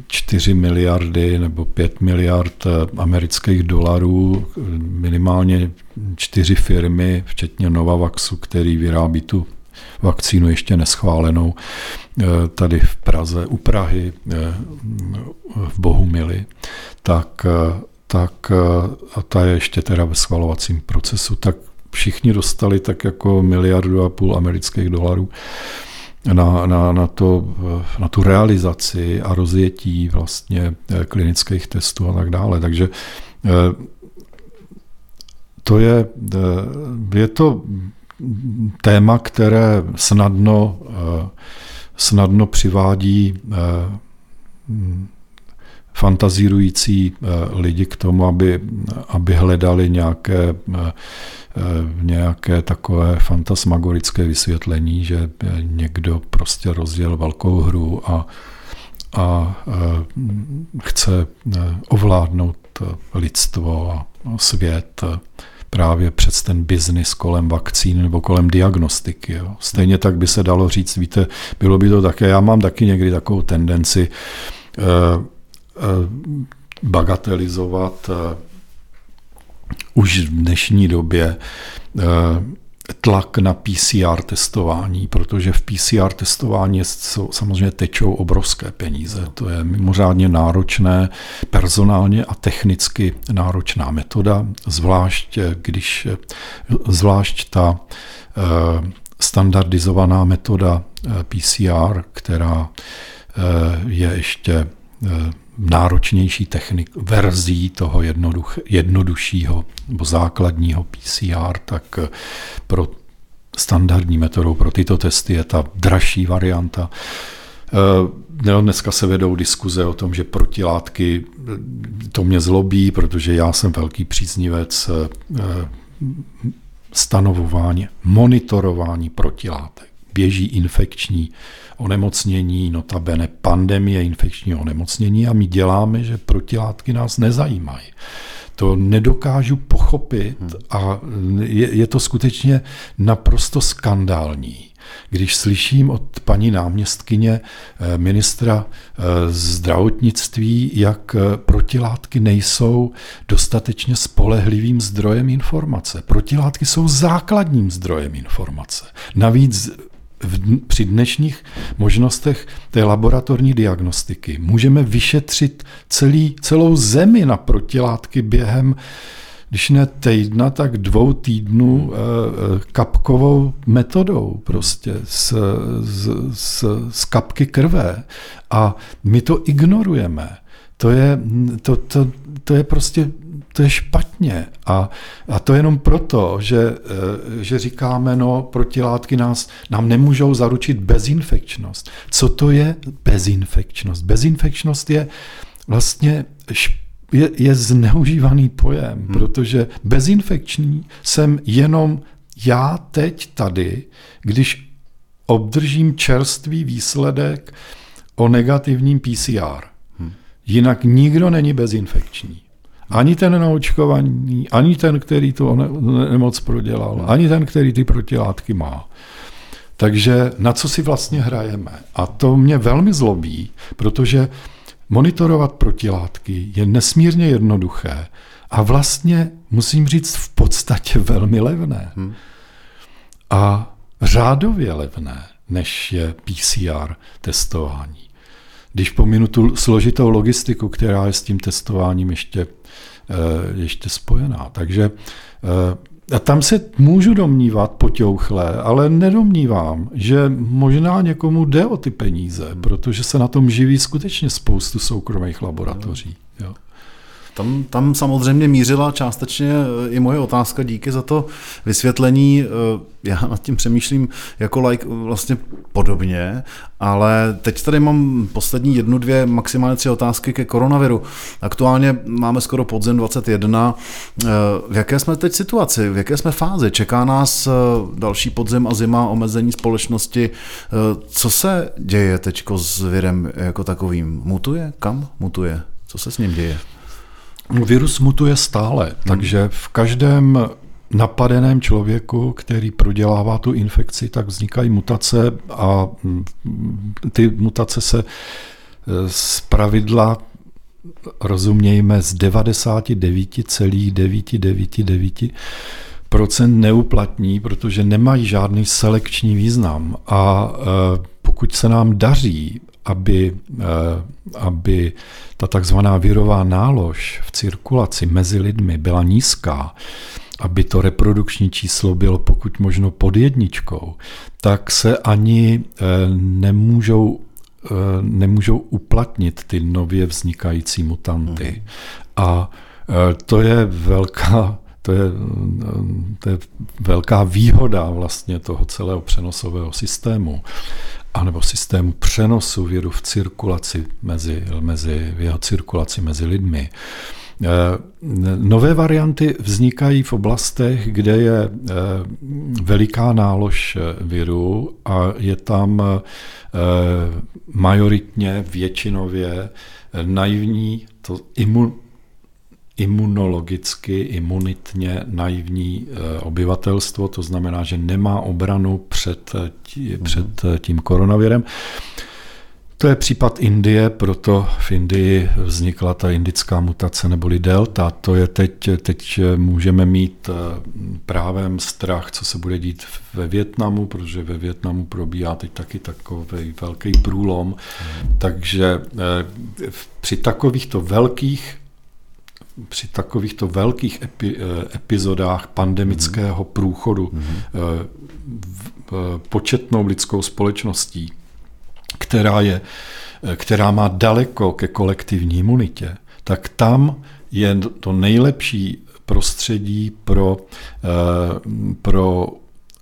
4 eh, miliardy nebo 5 miliard eh, amerických dolarů, minimálně čtyři firmy, včetně Novavaxu, který vyrábí tu vakcínu ještě neschválenou, tady v Praze, u Prahy, v Bohumili, tak, tak a ta je ještě teda ve schvalovacím procesu, tak všichni dostali tak jako miliardu a půl amerických dolarů na, na, na, to, na tu realizaci a rozjetí vlastně eh, klinických testů a tak dále. Takže eh, to je, eh, je to téma, které snadno, snadno přivádí fantazírující lidi k tomu, aby, aby hledali nějaké nějaké takové fantasmagorické vysvětlení, že někdo prostě rozděl velkou hru a, a chce ovládnout lidstvo a svět právě přes ten biznis kolem vakcín nebo kolem diagnostiky. Jo. Stejně tak by se dalo říct, víte, bylo by to také, já mám taky někdy takovou tendenci bagatelizovat uh, už v dnešní době eh, tlak na PCR testování, protože v PCR testování samozřejmě tečou obrovské peníze. To je mimořádně náročné, personálně a technicky náročná metoda, zvlášť když zvlášť ta eh, standardizovaná metoda eh, PCR, která je ještě náročnější technik, verzí toho jednoduch, jednoduššího nebo základního PCR, tak eh, pro standardní metodou pro tyto testy je ta dražší varianta. Eh, dneska se vedou diskuze o tom, že protilátky, eh, to mě zlobí, protože já jsem velký příznivec stanovování, monitorování protilátek. Běží infekční onemocnění, notabene pandemie infekčního onemocnění a my děláme, že protilátky nás nezajímají. To nedokážu pochopit a je, je to skutečně naprosto skandální když slyším od paní náměstkyně eh, ministra eh, zdravotnictví, jak eh, protilátky nejsou dostatečně spolehlivým zdrojem informace. Protilátky jsou základním zdrojem informace. Navíc v, při dnešních možnostech té laboratorní diagnostiky můžeme vyšetřit celý, celou zemi na protilátky během když ne týdna, tak dvou týdnů eh, eh, kapkovou metodou prostě z, z, z, z kapky krve. A my to ignorujeme. To je, to, to, to je prostě to je špatně. A, a to jenom proto, že, eh, že říkáme, no, protilátky nás, nám nemůžou zaručit bezinfekčnost. Co to je bezinfekčnost? Bezinfekčnost je vlastně je, je zneužívaný pojem, hmm. protože bezinfekční jsem jenom já teď tady, když obdržím čerstvý výsledek o negativním PCR. Hmm. Jinak nikdo není bezinfekční. Ani ten naočkovaný, ani ten, který tu nemoc prodělal, ani ten, který ty protilátky má. Takže na co si vlastně hrajeme? A to mě velmi zlobí, protože monitorovat protilátky je nesmírně jednoduché a vlastně, musím říct, v podstatě velmi levné. Hmm. A řádově levné, než je PCR testování. Když pominu tu složitou logistiku, která je s tím testováním ještě ještě spojená. Takže a tam se můžu domnívat potěuchle, ale nedomnívám, že možná někomu jde o ty peníze, protože se na tom živí skutečně spoustu soukromých laboratoří. Jo.
Tam, tam samozřejmě mířila částečně eh, i moje otázka, díky za to vysvětlení. Eh, já nad tím přemýšlím jako like vlastně podobně, ale teď tady mám poslední jednu, dvě, maximálně tři otázky ke koronaviru. Aktuálně máme skoro podzem 21. Eh, v jaké jsme teď situaci, v jaké jsme fázi? Čeká nás další podzem a zima, omezení společnosti. Co se děje teď s virem jako takovým? Mutuje? Kam mutuje? Co se s ním děje?
Virus mutuje stále, hmm. takže v každém napadeném člověku, který prodělává tu infekci, tak vznikají mutace a mm, ty mutace se e, z pravidla rozumějme z 99,999 procent neuplatní, protože nemají žádný selekční význam. A e, pokud se nám daří aby, eh, aby ta takzvaná virová nálož v cirkulaci mezi lidmi byla nízká, aby to reprodukční číslo bylo pokud možno pod jedničkou, tak se ani eh, nemůžou eh, nemůžou uplatnit ty nově vznikající mutanty. Mm. A to je velká to je, to je velká výhoda vlastně toho celého přenosového systému anebo systému přenosu viru v cirkulaci mezi, mezi, v jeho cirkulaci mezi lidmi. Eh, nové varianty vznikají v oblastech, kde je eh, veliká nálož viru a je tam majoritně, většinově naivní to imun, imunologicky, imunitně naivní eh, obyvatelstvo, to znamená, že nemá obranu před, eh, tí, mhm. před eh, tím koronavirem. To je případ Indie, proto v Indii vznikla ta indická mutace neboli delta. To je teď, teď můžeme mít právem strach, co se bude dít ve Větnamu, protože ve Větnamu probíhá teď taky takový velký průlom. Mm. Takže při takovýchto velkých při takovýchto velkých epi, eh, epizodách pandemického mm-hmm. průchodu mm-hmm. v, početnou lidskou společností, která, je, která má daleko ke kolektivní imunitě, tak tam je to nejlepší prostředí pro, pro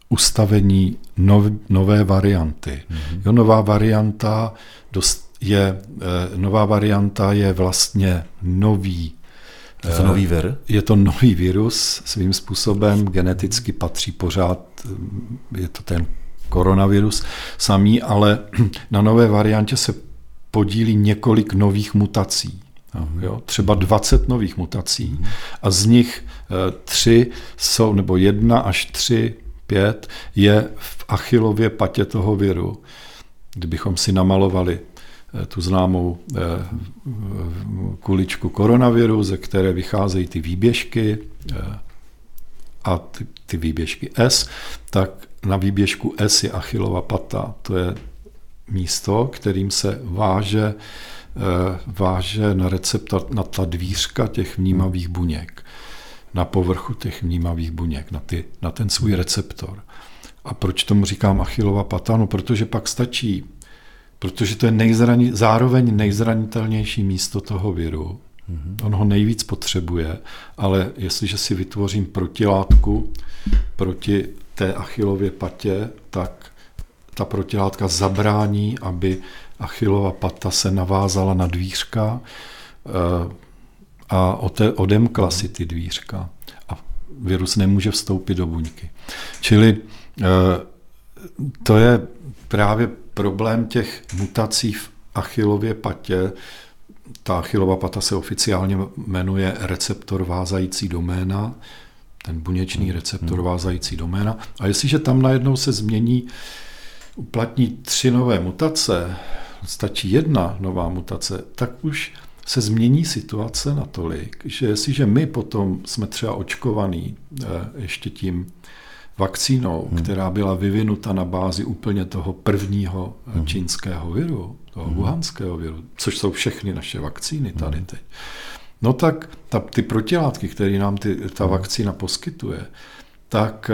ustavení nov, nové varianty. Mm-hmm. Jo, nová varianta dost je, nová varianta je vlastně nový
je to nový vir?
Je to nový virus, svým způsobem geneticky patří pořád, je to ten koronavirus samý, ale na nové variantě se podílí několik nových mutací. Jo, třeba 20 nových mutací a z nich eh, tři jsou, nebo jedna až tři, pět je v achilově patě toho viru. Kdybychom si namalovali tu známou eh, kuličku koronaviru, ze které vycházejí ty výběžky eh, a ty, ty výběžky S, tak na výběžku S je achilova pata. To je místo, kterým se váže, váže na receptor, na ta dvířka těch vnímavých buněk, na povrchu těch vnímavých buněk, na, ty, na ten svůj receptor. A proč tomu říkám achilova pata? No, protože pak stačí protože to je nejzrani, zároveň nejzranitelnější místo toho viru. Mm-hmm. On ho nejvíc potřebuje, ale jestliže si vytvořím protilátku proti té achilově patě, tak ta protilátka zabrání, aby achilova pata se navázala na dvířka eh, a odemkla si ty dvířka. A virus nemůže vstoupit do buňky. Čili eh, to je právě problém těch mutací v achilově patě, ta achilová pata se oficiálně jmenuje receptor vázající doména, ten buněčný hmm. receptor hmm. vázající doména. A jestliže tam najednou se změní, uplatní tři nové mutace, stačí jedna nová mutace, tak už se změní situace natolik, že jestliže my potom jsme třeba očkovaní eh, ještě tím vakcínou, hmm. která byla vyvinuta na bázi úplně toho prvního hmm. čínského viru, toho hmm. wuhanského viru, což jsou všechny naše vakcíny tady hmm. teď, No tak ta, ty protilátky, které nám ty, ta vakcína poskytuje, tak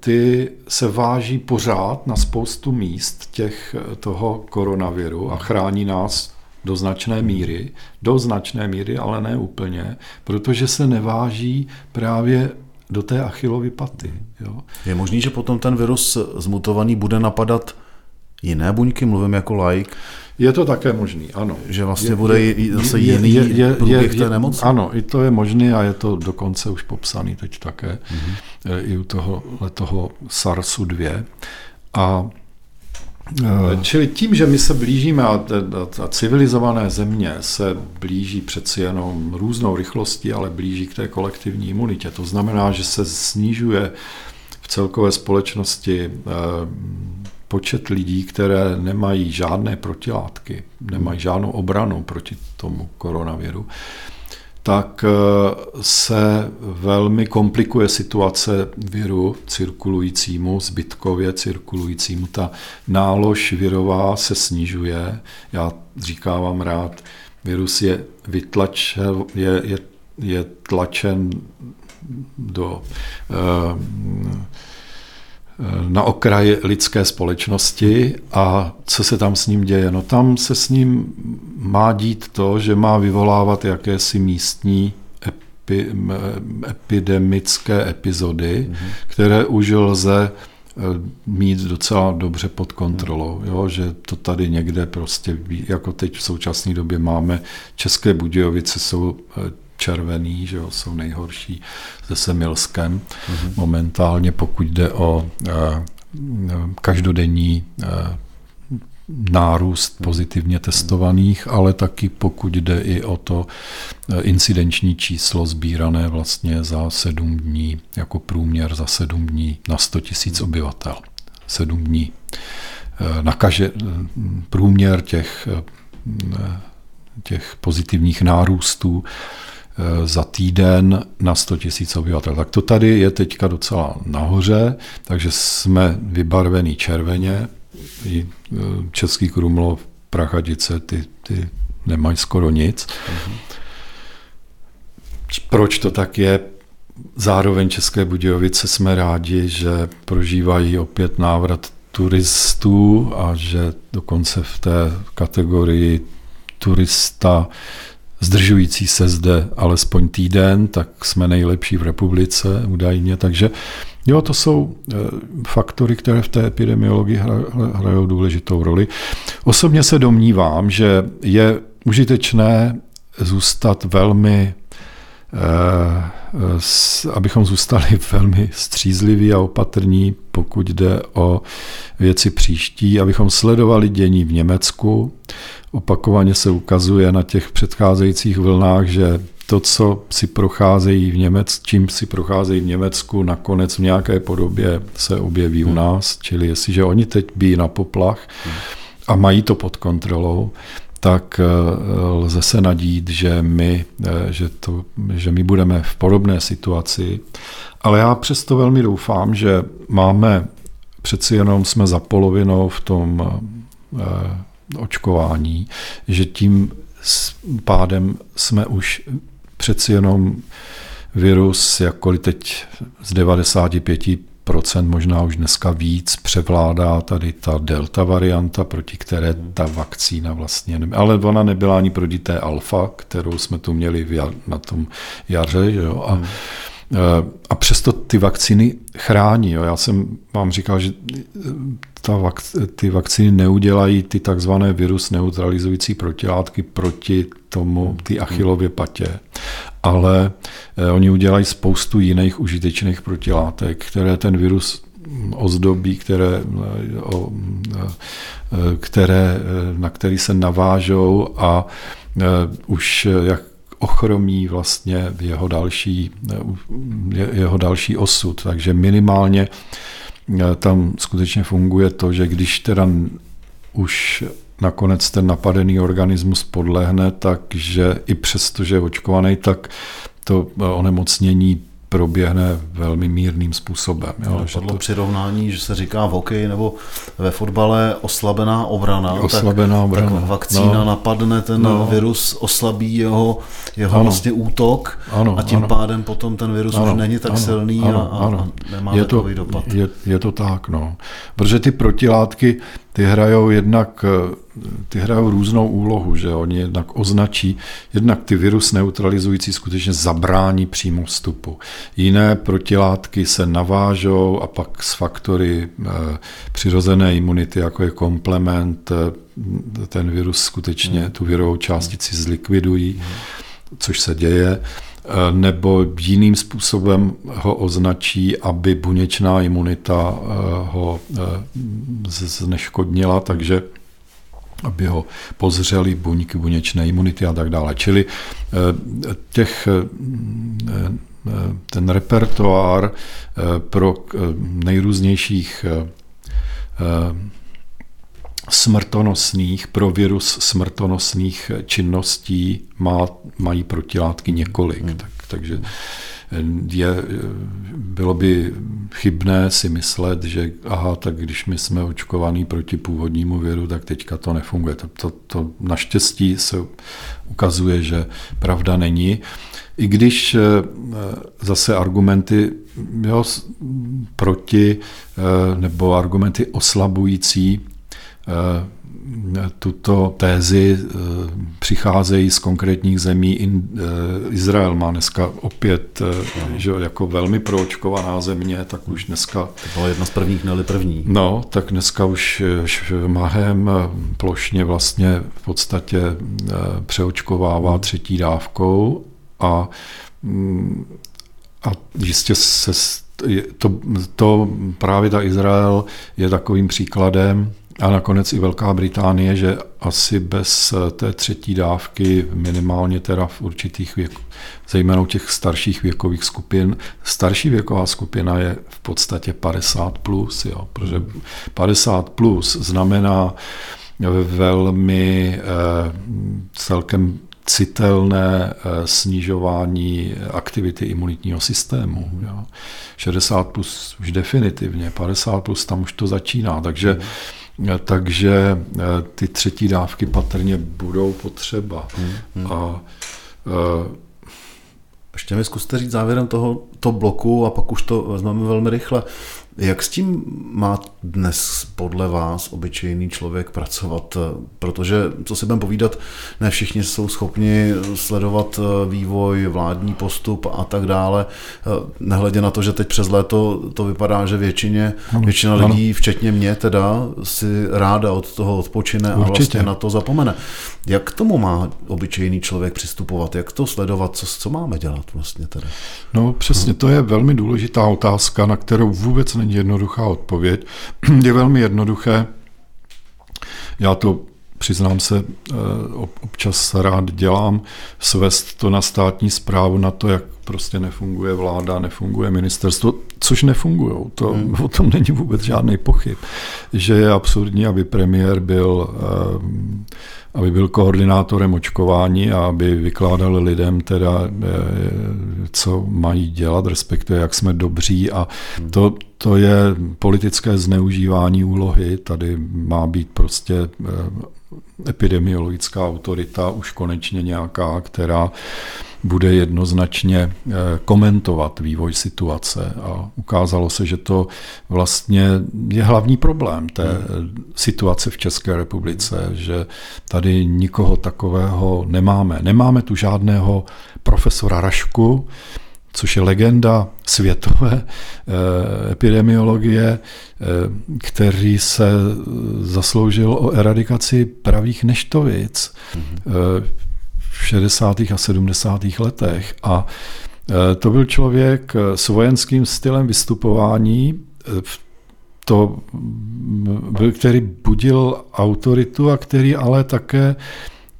ty se váží pořád na spoustu míst těch toho koronaviru a chrání nás do značné míry, do značné míry, ale ne úplně, protože se neváží právě do té achilovy paty. Jo.
Je možný, že potom ten virus zmutovaný bude napadat jiné buňky, mluvím jako like.
Je to také možný, ano.
Že vlastně je, bude je, zase je, jiný je, je, průběh je, té nemoci?
Ano, i to je možné a je to dokonce už popsaný teď také, mm-hmm. i u toho, toho SARSu 2. A čili tím, že my se blížíme a, a civilizované země se blíží přeci jenom různou rychlostí, ale blíží k té kolektivní imunitě. To znamená, že se snižuje v celkové společnosti eh, počet lidí, které nemají žádné protilátky, nemají žádnou obranu proti tomu koronaviru tak eh, se velmi komplikuje situace viru cirkulujícímu, zbytkově cirkulujícímu. Ta nálož virová se snižuje. Já říkávám rád, virus je, vytlačen, je, je, je tlačen do uh, na okraj lidské společnosti a co se tam s ním děje? No tam se s ním má dít to, že má vyvolávat jakési místní epi, epidemické epizody, mm-hmm. které už lze eh, mít docela dobře pod kontrolou, mhm. jo, že to tady někde prostě, jako teď v současné době máme, České Budějovice jsou eh, červený, že jo, jsou nejhorší se Semilskem mm-hmm. momentálně, pokud jde o uh, každodenní uh, nárůst pozitivně testovaných, ale taky pokud jde i o to incidenční číslo sbírané vlastně za sedm dní, jako průměr za sedm dní na 100 tisíc obyvatel. Sedm dní. Na každé průměr těch, těch pozitivních nárůstů Eh, za týden na 100 000 obyvatel. Tak to tady je teďka docela nahoře, takže jsme vybarvený červeně. I eh, Český Krumlov, Prachatice, ty, ty nemají skoro nic. Mm-hmm. Proč to tak je? Zároveň České Budějovice jsme rádi, že prožívají opět návrat turistů a že dokonce v té kategorii turista zdržující se zde alespoň týden, tak jsme nejlepší v republice údajně, takže jo, to jsou eh, faktory, které v té epidemiologii hrajou důležitou roli. Osobně se domnívám, že je užitečné zůstat velmi abychom zůstali velmi střízliví a opatrní, pokud jde o věci příští, abychom sledovali dění v Německu, Opakovaně se ukazuje na těch předcházejících vlnách, že to, co si procházejí v Německu, čím si procházejí v Německu, nakonec v nějaké podobě se objeví u hmm. nás. Čili jestliže oni teď bí na poplach a mají to pod kontrolou, tak eh, lze se nadít, že my, eh, že, to, že my budeme v podobné situaci. Ale já přesto velmi doufám, že máme, přeci jenom jsme za polovinou v tom eh, očkování, že tím pádem jsme už přeci jenom virus, jakkoliv teď z 95 procent, možná už dneska víc, převládá tady ta delta varianta, proti které ta vakcína vlastně nebyla. Ale ona nebyla ani proti té alfa, kterou jsme tu měli na tom jaře. Jo? A, hmm. a přesto ty vakcíny chrání. Jo? Já jsem vám říkal, že ta vak- ty vakcíny neudělají ty takzvané virus neutralizující protilátky proti tomu, ty achilově patě, ale eh, oni udělají spoustu jiných užitečných protilátek, které ten virus ozdobí, které, eh, o, eh, které, na který se navážou a už jak ochromí vlastně jeho další, jeho další osud. Takže minimálně tam skutečně funguje to, že když teda už nakonec ten napadený organismus podlehne, takže i přesto, že je očkovaný, tak to onemocnění proběhne velmi mírným způsobem.
Jo, že to... přirovnání, že se říká v hokeji nebo ve fotbale oslabená obrana.
Oslabená tak, obrana.
Tak vakcína no. napadne ten no. virus, oslabí jeho, jeho ano. vlastně útok ano, a tím ano. pádem potom ten virus ano, už není tak
ano,
silný ano, a, ano. a nemá je takový
to,
dopad.
Je, je to tak, no. Protože ty protilátky, ty hrajou jednak, ty hrajou různou úlohu, že oni jednak označí, jednak ty virus neutralizující skutečně zabrání přímo vstupu. Jiné protilátky se navážou a pak s faktory eh, přirozené imunity, jako je komplement, eh, ten virus skutečně hmm. tu virovou částici zlikvidují, hmm. což se děje. Eh, nebo jiným způsobem ho označí, aby buněčná imunita ho zneškodnila, takže aby ho pozřeli buňky buněčné imunity a tak dále. Čili těch, ten repertoár pro nejrůznějších smrtonosných, pro virus smrtonosných činností má, mají protilátky několik. Hmm. Tak, takže je, bylo by chybné si myslet, že aha, tak když my jsme očkovaní proti původnímu viru, tak teďka to nefunguje. To, to, to naštěstí se ukazuje, že pravda není. I když eh, zase argumenty jo, proti eh, nebo argumenty oslabující Eh, tuto tézi eh, přicházejí z konkrétních zemí. Eh, Izrael má dneska opět že jako velmi proočkovaná země, tak už dneska...
To bylo jedna z prvních, ne první.
No, tak dneska už Mahem plošně vlastně v podstatě přeočkovává třetí dávkou a, mm, a jistě se to, to právě ta Izrael je takovým příkladem, a nakonec i Velká Británie, že asi bez eh, té třetí dávky, minimálně teda v určitých věk, zejména těch starších věkových skupin, starší věková skupina je v podstatě 50 plus, jo, protože 50 plus znamená velmi eh, celkem citelné eh, snižování aktivity imunitního systému. Jo. 60 plus už definitivně, 50 plus tam už to začíná, takže mm takže eh, ty třetí dávky patrně budou potřeba. Hmm, hmm. A,
uh, ještě mi zkuste říct závěrem toho to bloku a pak už to vezmeme velmi rychle. Jak s tím má dnes podle vás obyčejný člověk pracovat? Protože, co si budeme povídat, ne všichni jsou schopni sledovat eh, vývoj, vládní postup a tak dále. Eh, nehledě na to, že teď přes léto to vypadá, že většině, ano, většina ano. lidí, včetně mě teda, si ráda od toho odpočine Určitě. a vlastně na to zapomene. Jak k tomu má obyčejný člověk přistupovat? Jak to sledovat? Co, co máme dělat vlastně teda?
No přesně, to je velmi důležitá otázka, na kterou vůbec není jednoduchá odpověď. Je velmi jednoduché. Já to přiznám se, eh, občas rád dělám, svést to na státní zprávu, na to, jak prostě nefunguje vláda, nefunguje ministerstvo, což nefungují. To, hmm. O tom není vůbec žádný pochyb. Že je absurdní, aby premiér byl eh, aby byl koordinátorem očkování a aby vykládal lidem teda, eh, co mají dělat, respektive jak jsme dobří a to, to je politické zneužívání úlohy. Tady má být prostě eh, epidemiologická autorita už konečně nějaká, která bude jednoznačně eh, komentovat vývoj situace. A ukázalo se, že to vlastně je hlavní problém té situace v České republice, že tady nikoho takového nemáme. Nemáme tu žádného profesora Rašku, což je legenda světové eh, epidemiologie, eh, který se zasloužil o eradikaci pravých neštovic. Mm-hmm v 60. a 70. letech. A e, to byl člověk e, s vojenským stylem vystupování, e, to byl, který budil autoritu a který ale také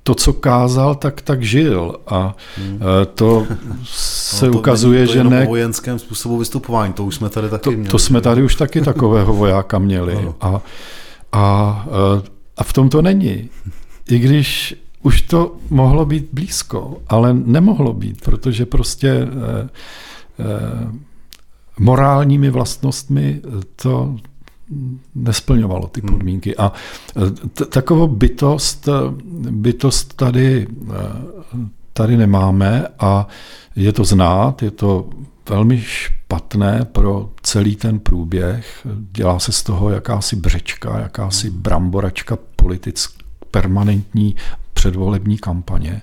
to, co kázal, tak tak žil. A hmm. to se no to ukazuje,
to
že ne...
o vojenském způsobu vystupování, to už jsme tady taky
to,
měli.
To jsme tady už taky takového vojáka měli. A, a, a v tom to není. I když už to mohlo být blízko, ale nemohlo být, protože prostě eh, morálními vlastnostmi to nesplňovalo ty hmm. podmínky. A t- takovou bytost, bytost tady, tady nemáme a je to znát, je to velmi špatné pro celý ten průběh. Dělá se z toho jakási břečka, jakási hmm. bramboračka politická, permanentní předvolební kampaně.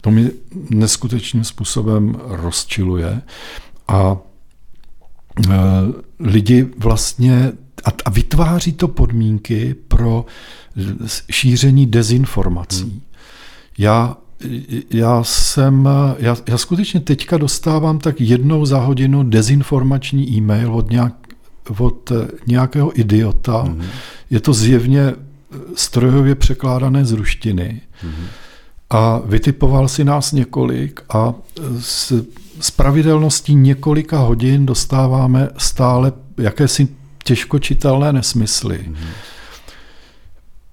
To mi neskutečným způsobem rozčiluje a e, lidi vlastně a, a vytváří to podmínky pro šíření dezinformací. Hmm. Já já jsem, já, já skutečně teďka dostávám tak jednou za hodinu dezinformační e-mail od, nějak, od nějakého idiota. Mm-hmm. Je to zjevně strojově překládané z ruštiny. A vytipoval si nás několik a s, s pravidelností několika hodin dostáváme stále jakési těžko čitelné nesmysly. Mm-hmm.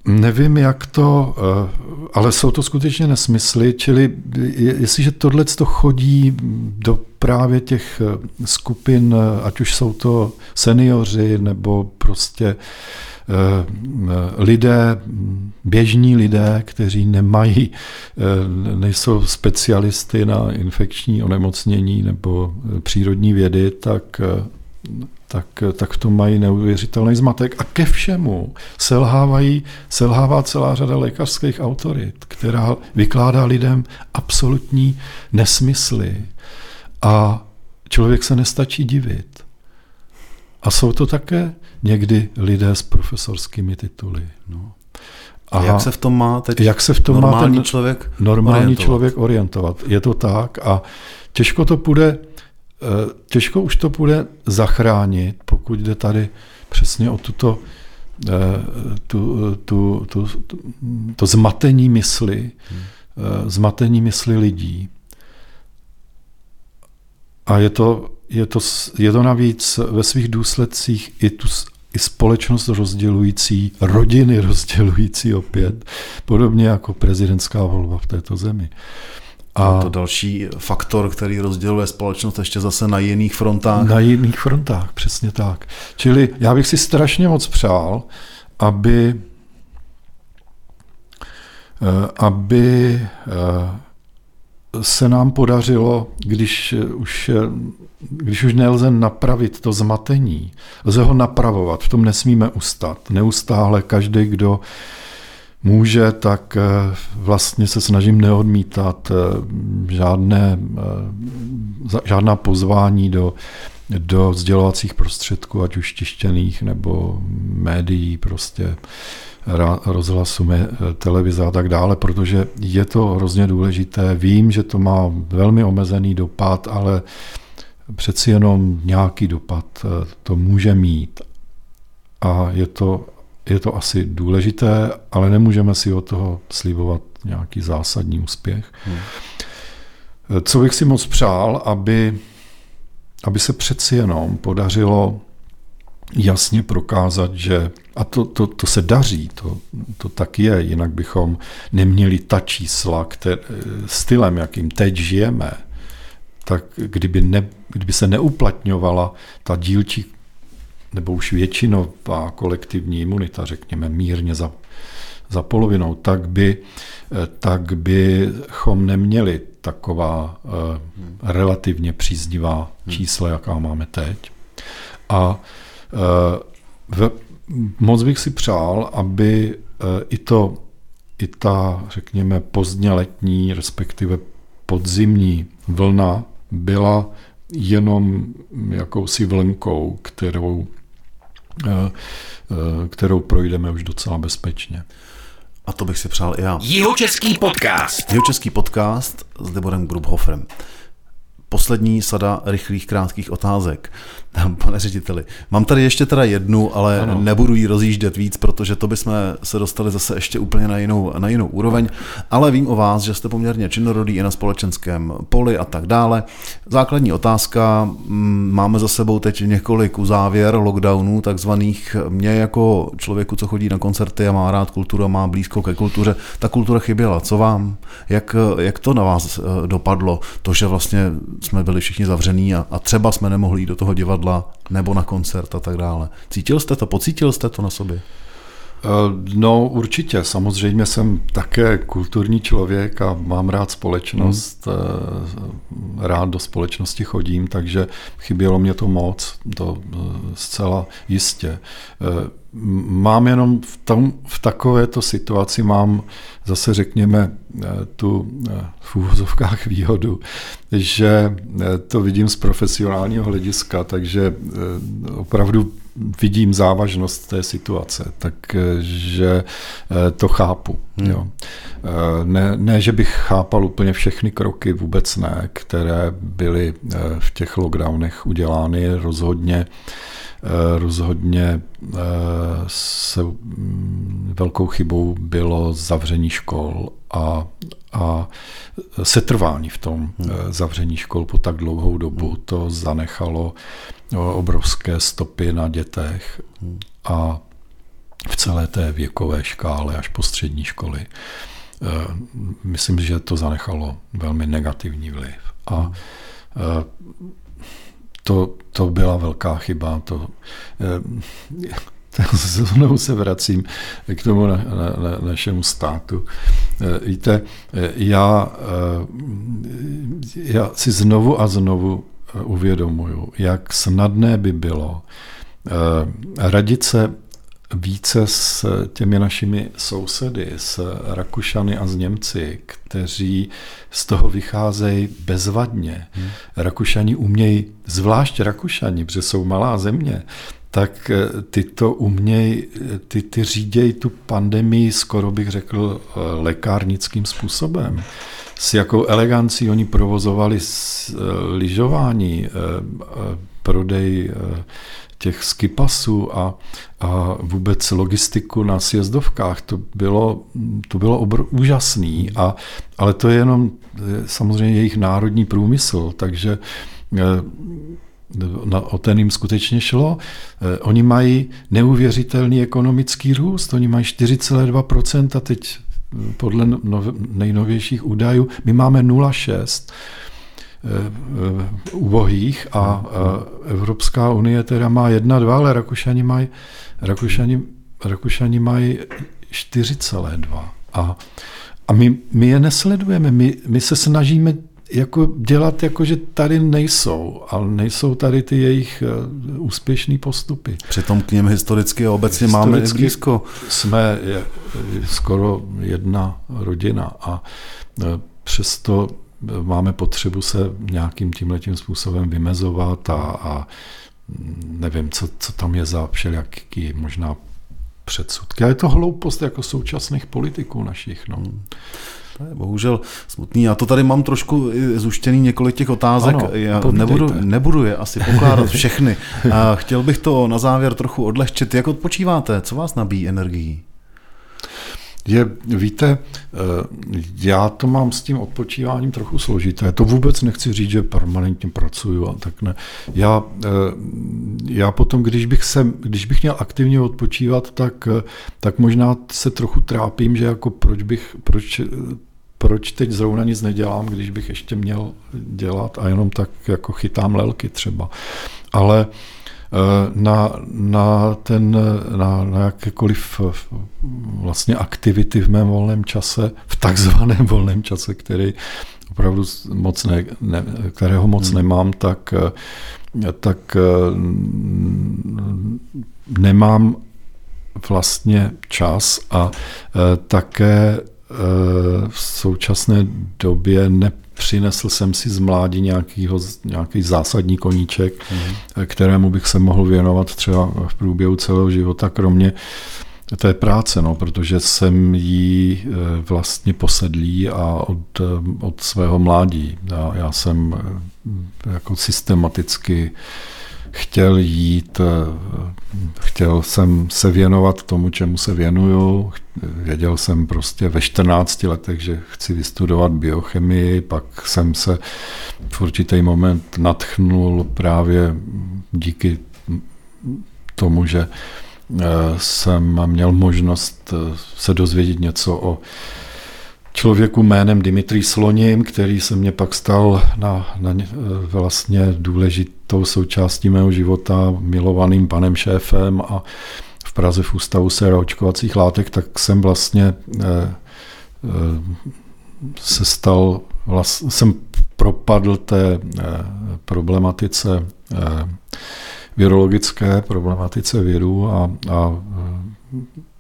Nevím, jak to, eh, ale jsou to skutečně nesmysly, čili jestliže tohle to chodí do právě těch eh, skupin, eh, ať už jsou to seniori nebo prostě lidé, běžní lidé, kteří nemají, nejsou specialisty na infekční onemocnění nebo přírodní vědy, tak tak, tak v tom mají neuvěřitelný zmatek. A ke všemu selhávají, selhává celá řada lékařských autorit, která vykládá lidem absolutní nesmysly. A člověk se nestačí divit. A jsou to také někdy lidé s profesorskými tituly. No.
A jak se v tom má teď
jak se v tom
normální
má ten
člověk
normální
orientovat?
člověk orientovat? Je to tak a těžko to půjde těžko už to bude zachránit, pokud jde tady přesně o tuto eh, tu, tu, tu, to zmatení mysli, hmm. zmatení mysli lidí. A je to, je to, je to navíc ve svých důsledcích i tu i společnost rozdělující, rodiny rozdělující opět, podobně jako prezidentská volba v této zemi.
A to další faktor, který rozděluje společnost ještě zase na jiných frontách.
Na jiných frontách, přesně tak. Čili já bych si strašně moc přál, aby, eh, aby eh, se nám podařilo, když už, když už nelze napravit to zmatení, lze ho napravovat, v tom nesmíme ustat. Neustále každý, kdo může, tak eh, vlastně se snažím neodmítat eh, žádné, eh, žádná pozvání do, do sdělovacích prostředků, ať už tištěných nebo médií, prostě rozhlasu, televize a tak dále, protože je to hrozně důležité. Vím, že to má velmi omezený dopad, ale přeci jenom nějaký dopad to může mít. A je to je to asi důležité, ale nemůžeme si od toho slibovat nějaký zásadní úspěch. Hmm. Co bych si moc přál, aby, aby se přeci jenom podařilo jasně prokázat, že, a to, to, to se daří, to, to tak je, jinak bychom neměli ta čísla, které, stylem, jakým teď žijeme, tak kdyby, ne, kdyby se neuplatňovala ta dílčí nebo už většinová kolektivní imunita, řekněme mírně za, za polovinou, tak, by, tak bychom neměli taková uh, relativně příznivá hmm. čísla, jaká máme teď. A uh, v, moc bych si přál, aby i to, i ta, řekněme, pozdně letní, respektive podzimní vlna byla jenom jakousi vlnkou, kterou Eh, eh, kterou projdeme už docela bezpečně.
A to bych si přál i já.
Jihočeský podcast.
Jihočeský podcast s Deborem Grubhoferem. Poslední sada rychlých, krátkých otázek. Pane řediteli, mám tady ještě teda jednu, ale ano. nebudu ji rozjíždět víc, protože to bychom se dostali zase ještě úplně na jinou, na jinou úroveň, ale vím o vás, že jste poměrně činorodý i na společenském poli a tak dále. Základní otázka, mm, máme za sebou teď několik uzávěr lockdownů, takzvaných. Mě jako člověku, co chodí na koncerty a má rád kulturu a má blízko ke kultuře, ta kultura chyběla. Co vám? Jak, jak to na vás eh, dopadlo? To, že vlastně jsme byli všichni zavření a, a třeba jsme nemohli jít do toho divadla nebo na koncert a tak dále. Cítil jste to, pocítil jste to na sobě?
Eh, no určitě, samozřejmě jsem také kulturní člověk a mám rád společnost, hmm. rád do společnosti chodím, takže chybělo mě to moc, to eh, zcela jistě. Mám jenom v, tom, v takovéto situaci mám zase řekněme tu v úvozovkách výhodu, že to vidím z profesionálního hlediska, takže opravdu vidím závažnost té situace, takže eh, to chápu. Hmm. Jo. Eh, ne, ne, že bych chápal úplně všechny kroky, vůbec ne, které byly eh, v těch lockdownech udělány rozhodně. Rozhodně se mm, velkou chybou bylo zavření škol a, a setrvání v tom hmm. zavření škol po tak dlouhou dobu. Hmm. To zanechalo obrovské stopy na dětech a v celé té věkové škále až po střední školy. Myslím, že to zanechalo velmi negativní vliv. A to, to byla velká chyba. To, e, znovu se vracím k tomu na, na, na, našemu státu. Víte, já, já si znovu a znovu uvědomuju, jak snadné by bylo eh, radit se více s těmi našimi sousedy, s Rakušany a s Němci, kteří z toho vycházejí bezvadně. Hmm. Rakušani umějí, zvlášť Rakušani, protože jsou malá země, tak eh, ty to umějí, ty, ty řídějí tu pandemii, skoro bych řekl, eh, lékárnickým způsobem s jakou elegancí oni provozovali eh, lyžování, eh, eh, prodej těch skipasů a, a vůbec logistiku na sjezdovkách, to bylo, to bylo obr, úžasný, a, ale to je jenom samozřejmě jejich národní průmysl, takže na, o ten jim skutečně šlo. Oni mají neuvěřitelný ekonomický růst, oni mají 4,2% a teď podle nov, nejnovějších údajů, my máme 0,6 ubohých a, a Evropská unie teda má 1,2, ale Rakušani mají, Rakušani, Rakušani mají 4,2. A, a my, my je nesledujeme, my, my se snažíme jako dělat, jako že tady nejsou, ale nejsou tady ty jejich úspěšné postupy.
Přitom k něm historicky a obecně historicky máme blízko.
Jsme je, skoro jedna rodina a přesto máme potřebu se nějakým tímhletím způsobem vymezovat a, a nevím, co, co tam je za všelijaký možná předsudky. A je to hloupost jako současných politiků našich. No.
To je bohužel smutný. Já to tady mám trošku zuštěný několik těch otázek. Ano, Já nebudu, nebudu je asi pokládat všechny. A chtěl bych to na závěr trochu odlehčit. Jak odpočíváte? Co vás nabíjí energií?
Je, víte, eh, já to mám s tím odpočíváním trochu složité. To vůbec nechci říct, že permanentně pracuju a tak ne. Já, eh, já potom, když bych, se, když bych měl aktivně odpočívat, tak, eh, tak možná se trochu trápím, že jako proč bych, proč, proč teď zrovna nic nedělám, když bych ještě měl dělat a jenom tak jako chytám lelky třeba. Ale na, na, ten, na, na jakékoliv eh, vlastně aktivity v mém volném čase, v takzvaném volném čase, který opravdu moc ne, ne, kterého moc hmm. nemám, tak, eh, tak nemám vlastně čas a také v současné době ne, přinesl jsem si z mládí nějakýho, nějaký zásadní koníček, mm. kterému bych se mohl věnovat třeba v průběhu celého života, kromě té práce, no, protože jsem jí eh, vlastně posedlý a od, od svého mládí. Já, já jsem eh, jako systematicky chtěl jít, eh, chtěl jsem se věnovat tomu, čemu se věnuju. Věděl jsem prostě ve 14 letech, že chci vystudovat biochemii, pak jsem se v určitý moment natchnul právě díky tomu, že eh, jsem měl možnost eh, se dozvědět něco o člověku jménem Dimitri Slonim, který se mě pak stal na, na vlastně důležitou součástí mého života, milovaným panem šéfem a v Praze v Ústavu očkovacích látek, tak jsem vlastně eh, eh, se stal, vlastně, jsem propadl té eh, problematice virologické problematice viru a, a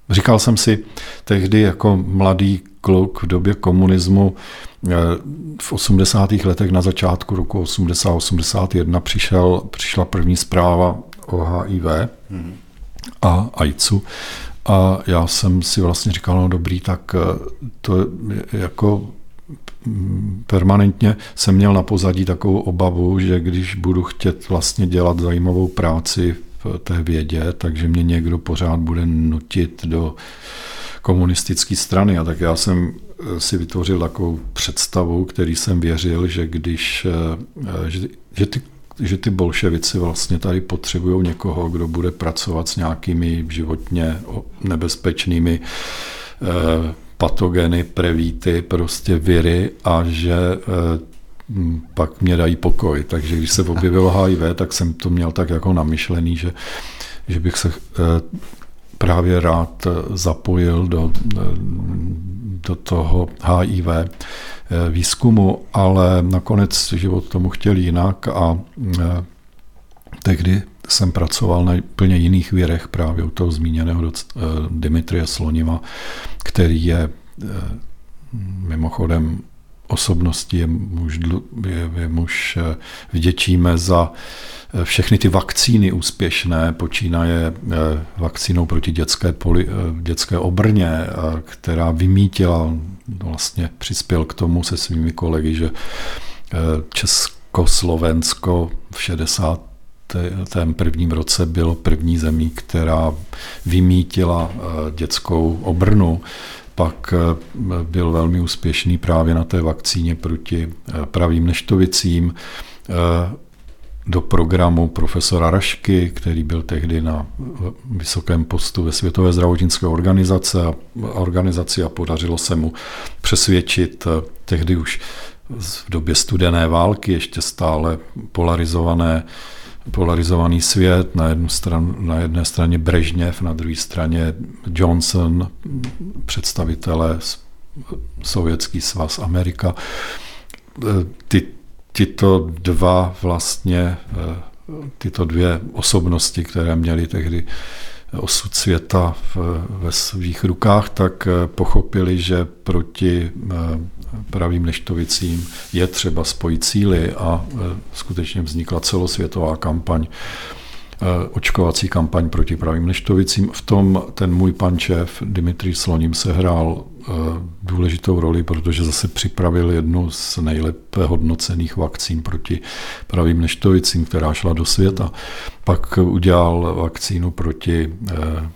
říkal jsem si tehdy jako mladý kluk v době komunismu v 80. letech na začátku roku 80-81 přišel, přišla první zpráva o HIV a AIDSu a já jsem si vlastně říkal, no dobrý, tak to je jako permanentně jsem měl na pozadí takovou obavu, že když budu chtět vlastně dělat zajímavou práci v té vědě, takže mě někdo pořád bude nutit do komunistické strany. A tak já jsem si vytvořil takovou představu, který jsem věřil, že když, že, že ty že ty bolševici vlastně tady potřebují někoho, kdo bude pracovat s nějakými životně nebezpečnými eh, patogeny, prevíty, prostě viry a že eh, pak mě dají pokoj. Takže když se objevilo HIV, tak jsem to měl tak jako namyšlený, že, že bych se eh, právě rád zapojil do, do toho HIV výzkumu, ale nakonec život tomu chtěl jinak a tehdy jsem pracoval na úplně jiných věrech právě u toho zmíněného eh, Dimitrie Sloniva, který je eh, mimochodem osobností, je muž, je, je muž eh, vděčíme za všechny ty vakcíny úspěšné, počínaje vakcínou proti dětské, poli, dětské obrně, která vymítila, vlastně přispěl k tomu se svými kolegy, že Československo v 60 tém prvním roce bylo první zemí, která vymítila eh, dětskou obrnu. Pak eh, byl velmi úspěšný právě na té vakcíně proti eh, pravým neštovicím do programu profesora Rašky, který byl tehdy na vysokém postu ve Světové zdravotnické organizace a, organizaci a podařilo se mu přesvědčit tehdy už v době studené války, ještě stále polarizované polarizovaný svět, na, jednu stranu, na jedné straně Brežněv, na druhé straně Johnson, představitelé Sovětský svaz Amerika. Ty, tyto dva vlastně, tyto dvě osobnosti, které měly tehdy osud světa ve svých rukách, tak pochopili, že proti pravým neštovicím je třeba spojit síly a e, skutečně vznikla celosvětová kampaň, e, očkovací kampaň proti pravým neštovicím. V tom ten můj pan šéf Dimitri Sloním sehrál e, důležitou roli, protože zase připravil jednu z nejlépe hodnocených vakcín proti pravým neštovicím, která šla do světa. Pak udělal vakcínu proti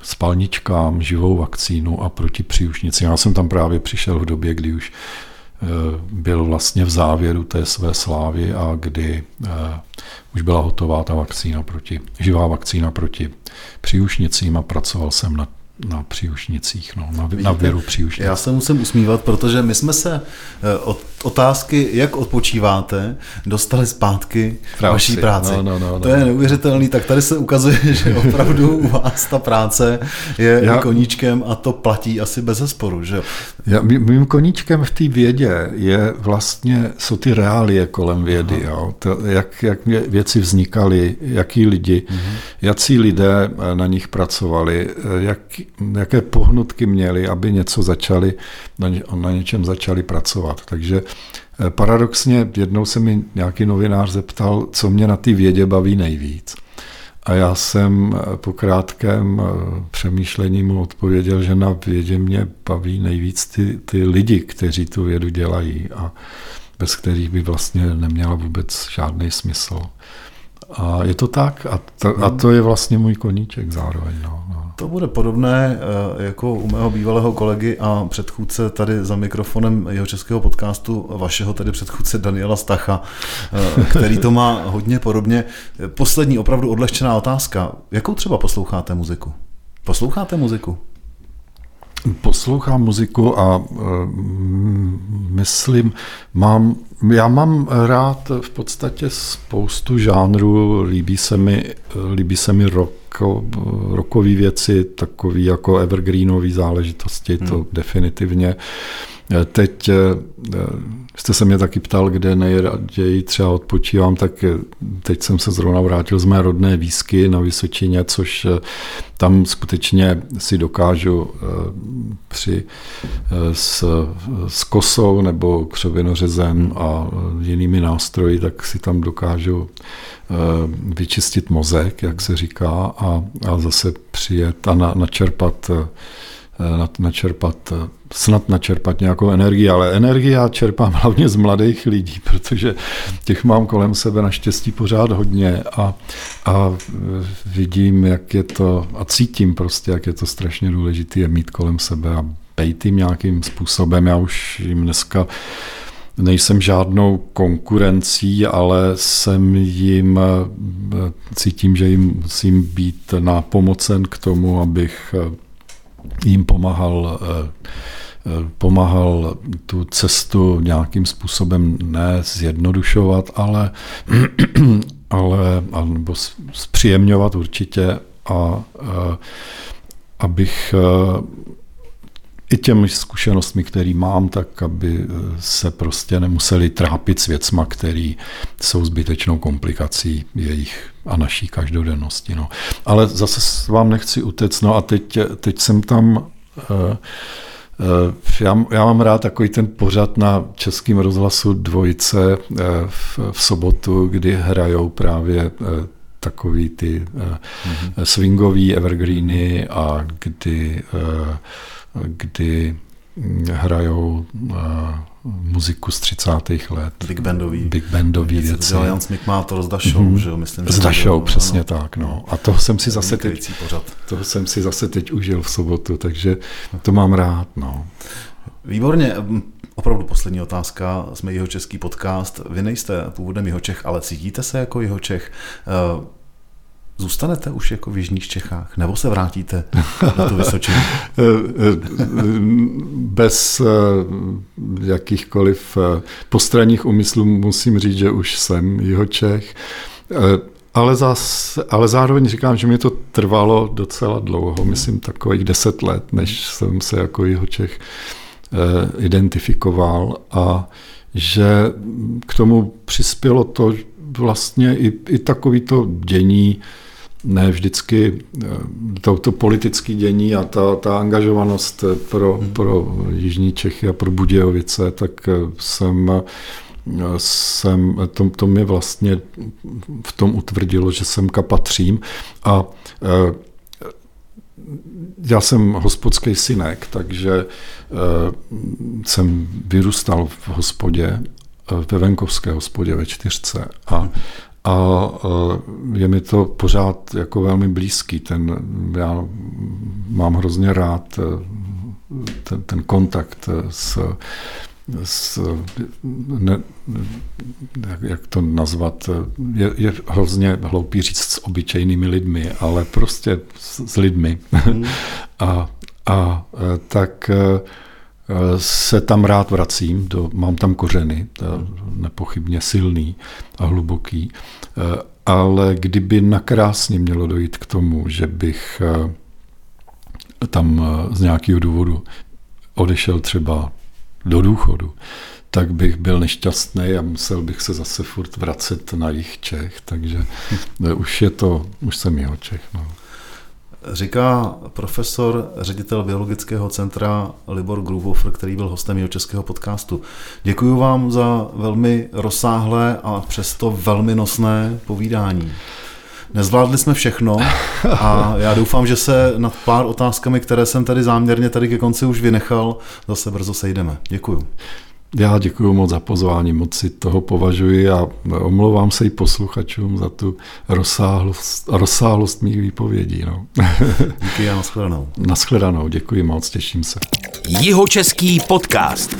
spalničkám, živou vakcínu a proti příušnici. Já jsem tam právě přišel v době, kdy už byl vlastně v závěru té své slávy a kdy eh, už byla hotová ta vakcína proti, živá vakcína proti příušnicím a pracoval jsem na na příušnicích, no, na, na věru příušnic.
Já se musím usmívat, protože my jsme se eh, od otázky, jak odpočíváte, dostali zpátky práci. vaší práci. No, no, no, to no. je neuvěřitelný, tak tady se ukazuje, že opravdu u vás ta práce je Já, koníčkem a to platí asi bez zesporu, že
Já, mým koníčkem v té vědě je vlastně, jsou ty reálie kolem vědy, jo. To, jak, jak věci vznikaly, jaký lidi, mm-hmm. jací lidé na nich pracovali, jak, jaké pohnutky měli, aby něco začali, na, na něčem začali pracovat. Takže paradoxně jednou se mi nějaký novinář zeptal, co mě na té vědě baví nejvíc. A já jsem eh, po krátkém eh, přemýšlení mu odpověděl, že na vědě mě baví nejvíc ty, ty lidi, kteří tu vědu dělají a bez kterých by vlastně neměla vůbec žádný smysl. A je to tak a to, a to je vlastně můj koníček zároveň. No, no.
To bude podobné eh, jako u mého bývalého kolegy a předchůdce tady za mikrofonem jeho českého podcastu, vašeho tedy předchůdce Daniela Stacha, eh, který to má hodně podobně. Poslední opravdu odlehčená otázka. Jakou třeba posloucháte muziku? Posloucháte muziku?
Poslouchám muziku a uh, myslím, mám, já mám rád v podstatě spoustu žánrů, líbí se mi, líbí se mi rock, rockové věci, takový jako evergreenové záležitosti, hmm. to definitivně. Teď Jste se mě taky ptal, kde nejraději třeba odpočívám, tak teď jsem se zrovna vrátil z mé rodné výsky na Vysočině, což eh, tam skutečně si dokážu eh, při, eh, s, s kosou nebo křovinořezem a jinými nástroji, tak si tam dokážu vyčistit mozek, jak se říká, a, a zase přijet a na, načerpat načerpat, snad načerpat nějakou energii, ale energii já čerpám hlavně z mladých lidí, protože těch mám kolem sebe naštěstí pořád hodně a, a vidím, jak je to, a cítím prostě, jak je to strašně důležité mít kolem sebe a bejt jim nějakým způsobem. Já už jim dneska nejsem žádnou konkurencí, ale jsem jim, cítím, že jim musím být nápomocen k tomu, abych jim pomáhal eh, eh, pomáhal tu cestu nějakým způsobem ne zjednodušovat, ale, ale nebo zpříjemňovat určitě a, eh, abych i těmi zkušenostmi, které mám, tak aby se prostě nemuseli trápit s věcma, které jsou zbytečnou komplikací jejich a naší každodennosti. No. Ale zase vám nechci utec, no a teď, teď jsem tam uh, já, já mám rád takový ten pořad na českém rozhlasu dvojice v, v sobotu, kdy hrajou právě takový ty mm-hmm. swingový evergreeny a kdy kdy hrajou uh, muziku z 30. let.
Big bandový.
Big bandový věci.
Jan Smith má to s Dašou, mm-hmm. že jo? Myslím,
s Dašou, přesně ano. tak. No. A to jsem si zase teď, pořad. to jsem si zase teď užil v sobotu, takže to mám rád. No.
Výborně. Opravdu poslední otázka. Jsme jeho český podcast. Vy nejste původem jeho Čech, ale cítíte se jako jeho Čech. Zůstanete už jako v Jižních Čechách, nebo se vrátíte na tu Vysočinu?
Bez eh, jakýchkoliv eh, postranních úmyslů musím říct, že už jsem jeho Čech. Eh, ale, zas, ale zároveň říkám, že mi to trvalo docela dlouho, myslím takových deset let, než jsem se jako jeho Čech identifikoval a že k tomu přispělo to vlastně i, i takový to dění, ne vždycky eh, to, to politické dění a ta, ta angažovanost pro, hmm. pro Jižní Čechy a pro Budějovice, tak eh, jsem, eh, jsem to, to mě vlastně v tom utvrdilo, že sem kapatřím a já jsem hospodský synek, takže jsem vyrůstal v hospodě, ve venkovské hospodě ve čtyřce a a je mi to pořád jako velmi blízký. Ten, já mám hrozně rád e, ten, ten kontakt s, s ne, jak to nazvat, je, je hrozně hloupý říct s obyčejnými lidmi, ale prostě s, s lidmi. Mm. a, a e, tak e, se tam rád vracím, do, mám tam kořeny, nepochybně silný a hluboký, eh, ale kdyby nakrásně mělo dojít k tomu, že bych eh, tam eh, z nějakého důvodu odešel třeba do důchodu, tak bych byl nešťastný a musel bych se zase furt vracet na jich Čech, takže už je to, už jsem jeho Čech. No.
Říká profesor, ředitel biologického centra Libor Gruvofer, který byl hostem jeho českého podcastu. Děkuji vám za velmi rozsáhlé a přesto velmi nosné povídání. Nezvládli jsme všechno a já doufám, že se nad pár otázkami, které jsem tady záměrně tady ke konci už vynechal, zase brzo sejdeme. Děkuji.
Já děkuji moc za pozvání, moc si toho považuji a omlouvám se i posluchačům za tu rozsáhlost, rozsáhlost mých výpovědí. No.
Díky a nashledanou.
Nashledanou, děkuji moc, těším se.
Jihočeský podcast.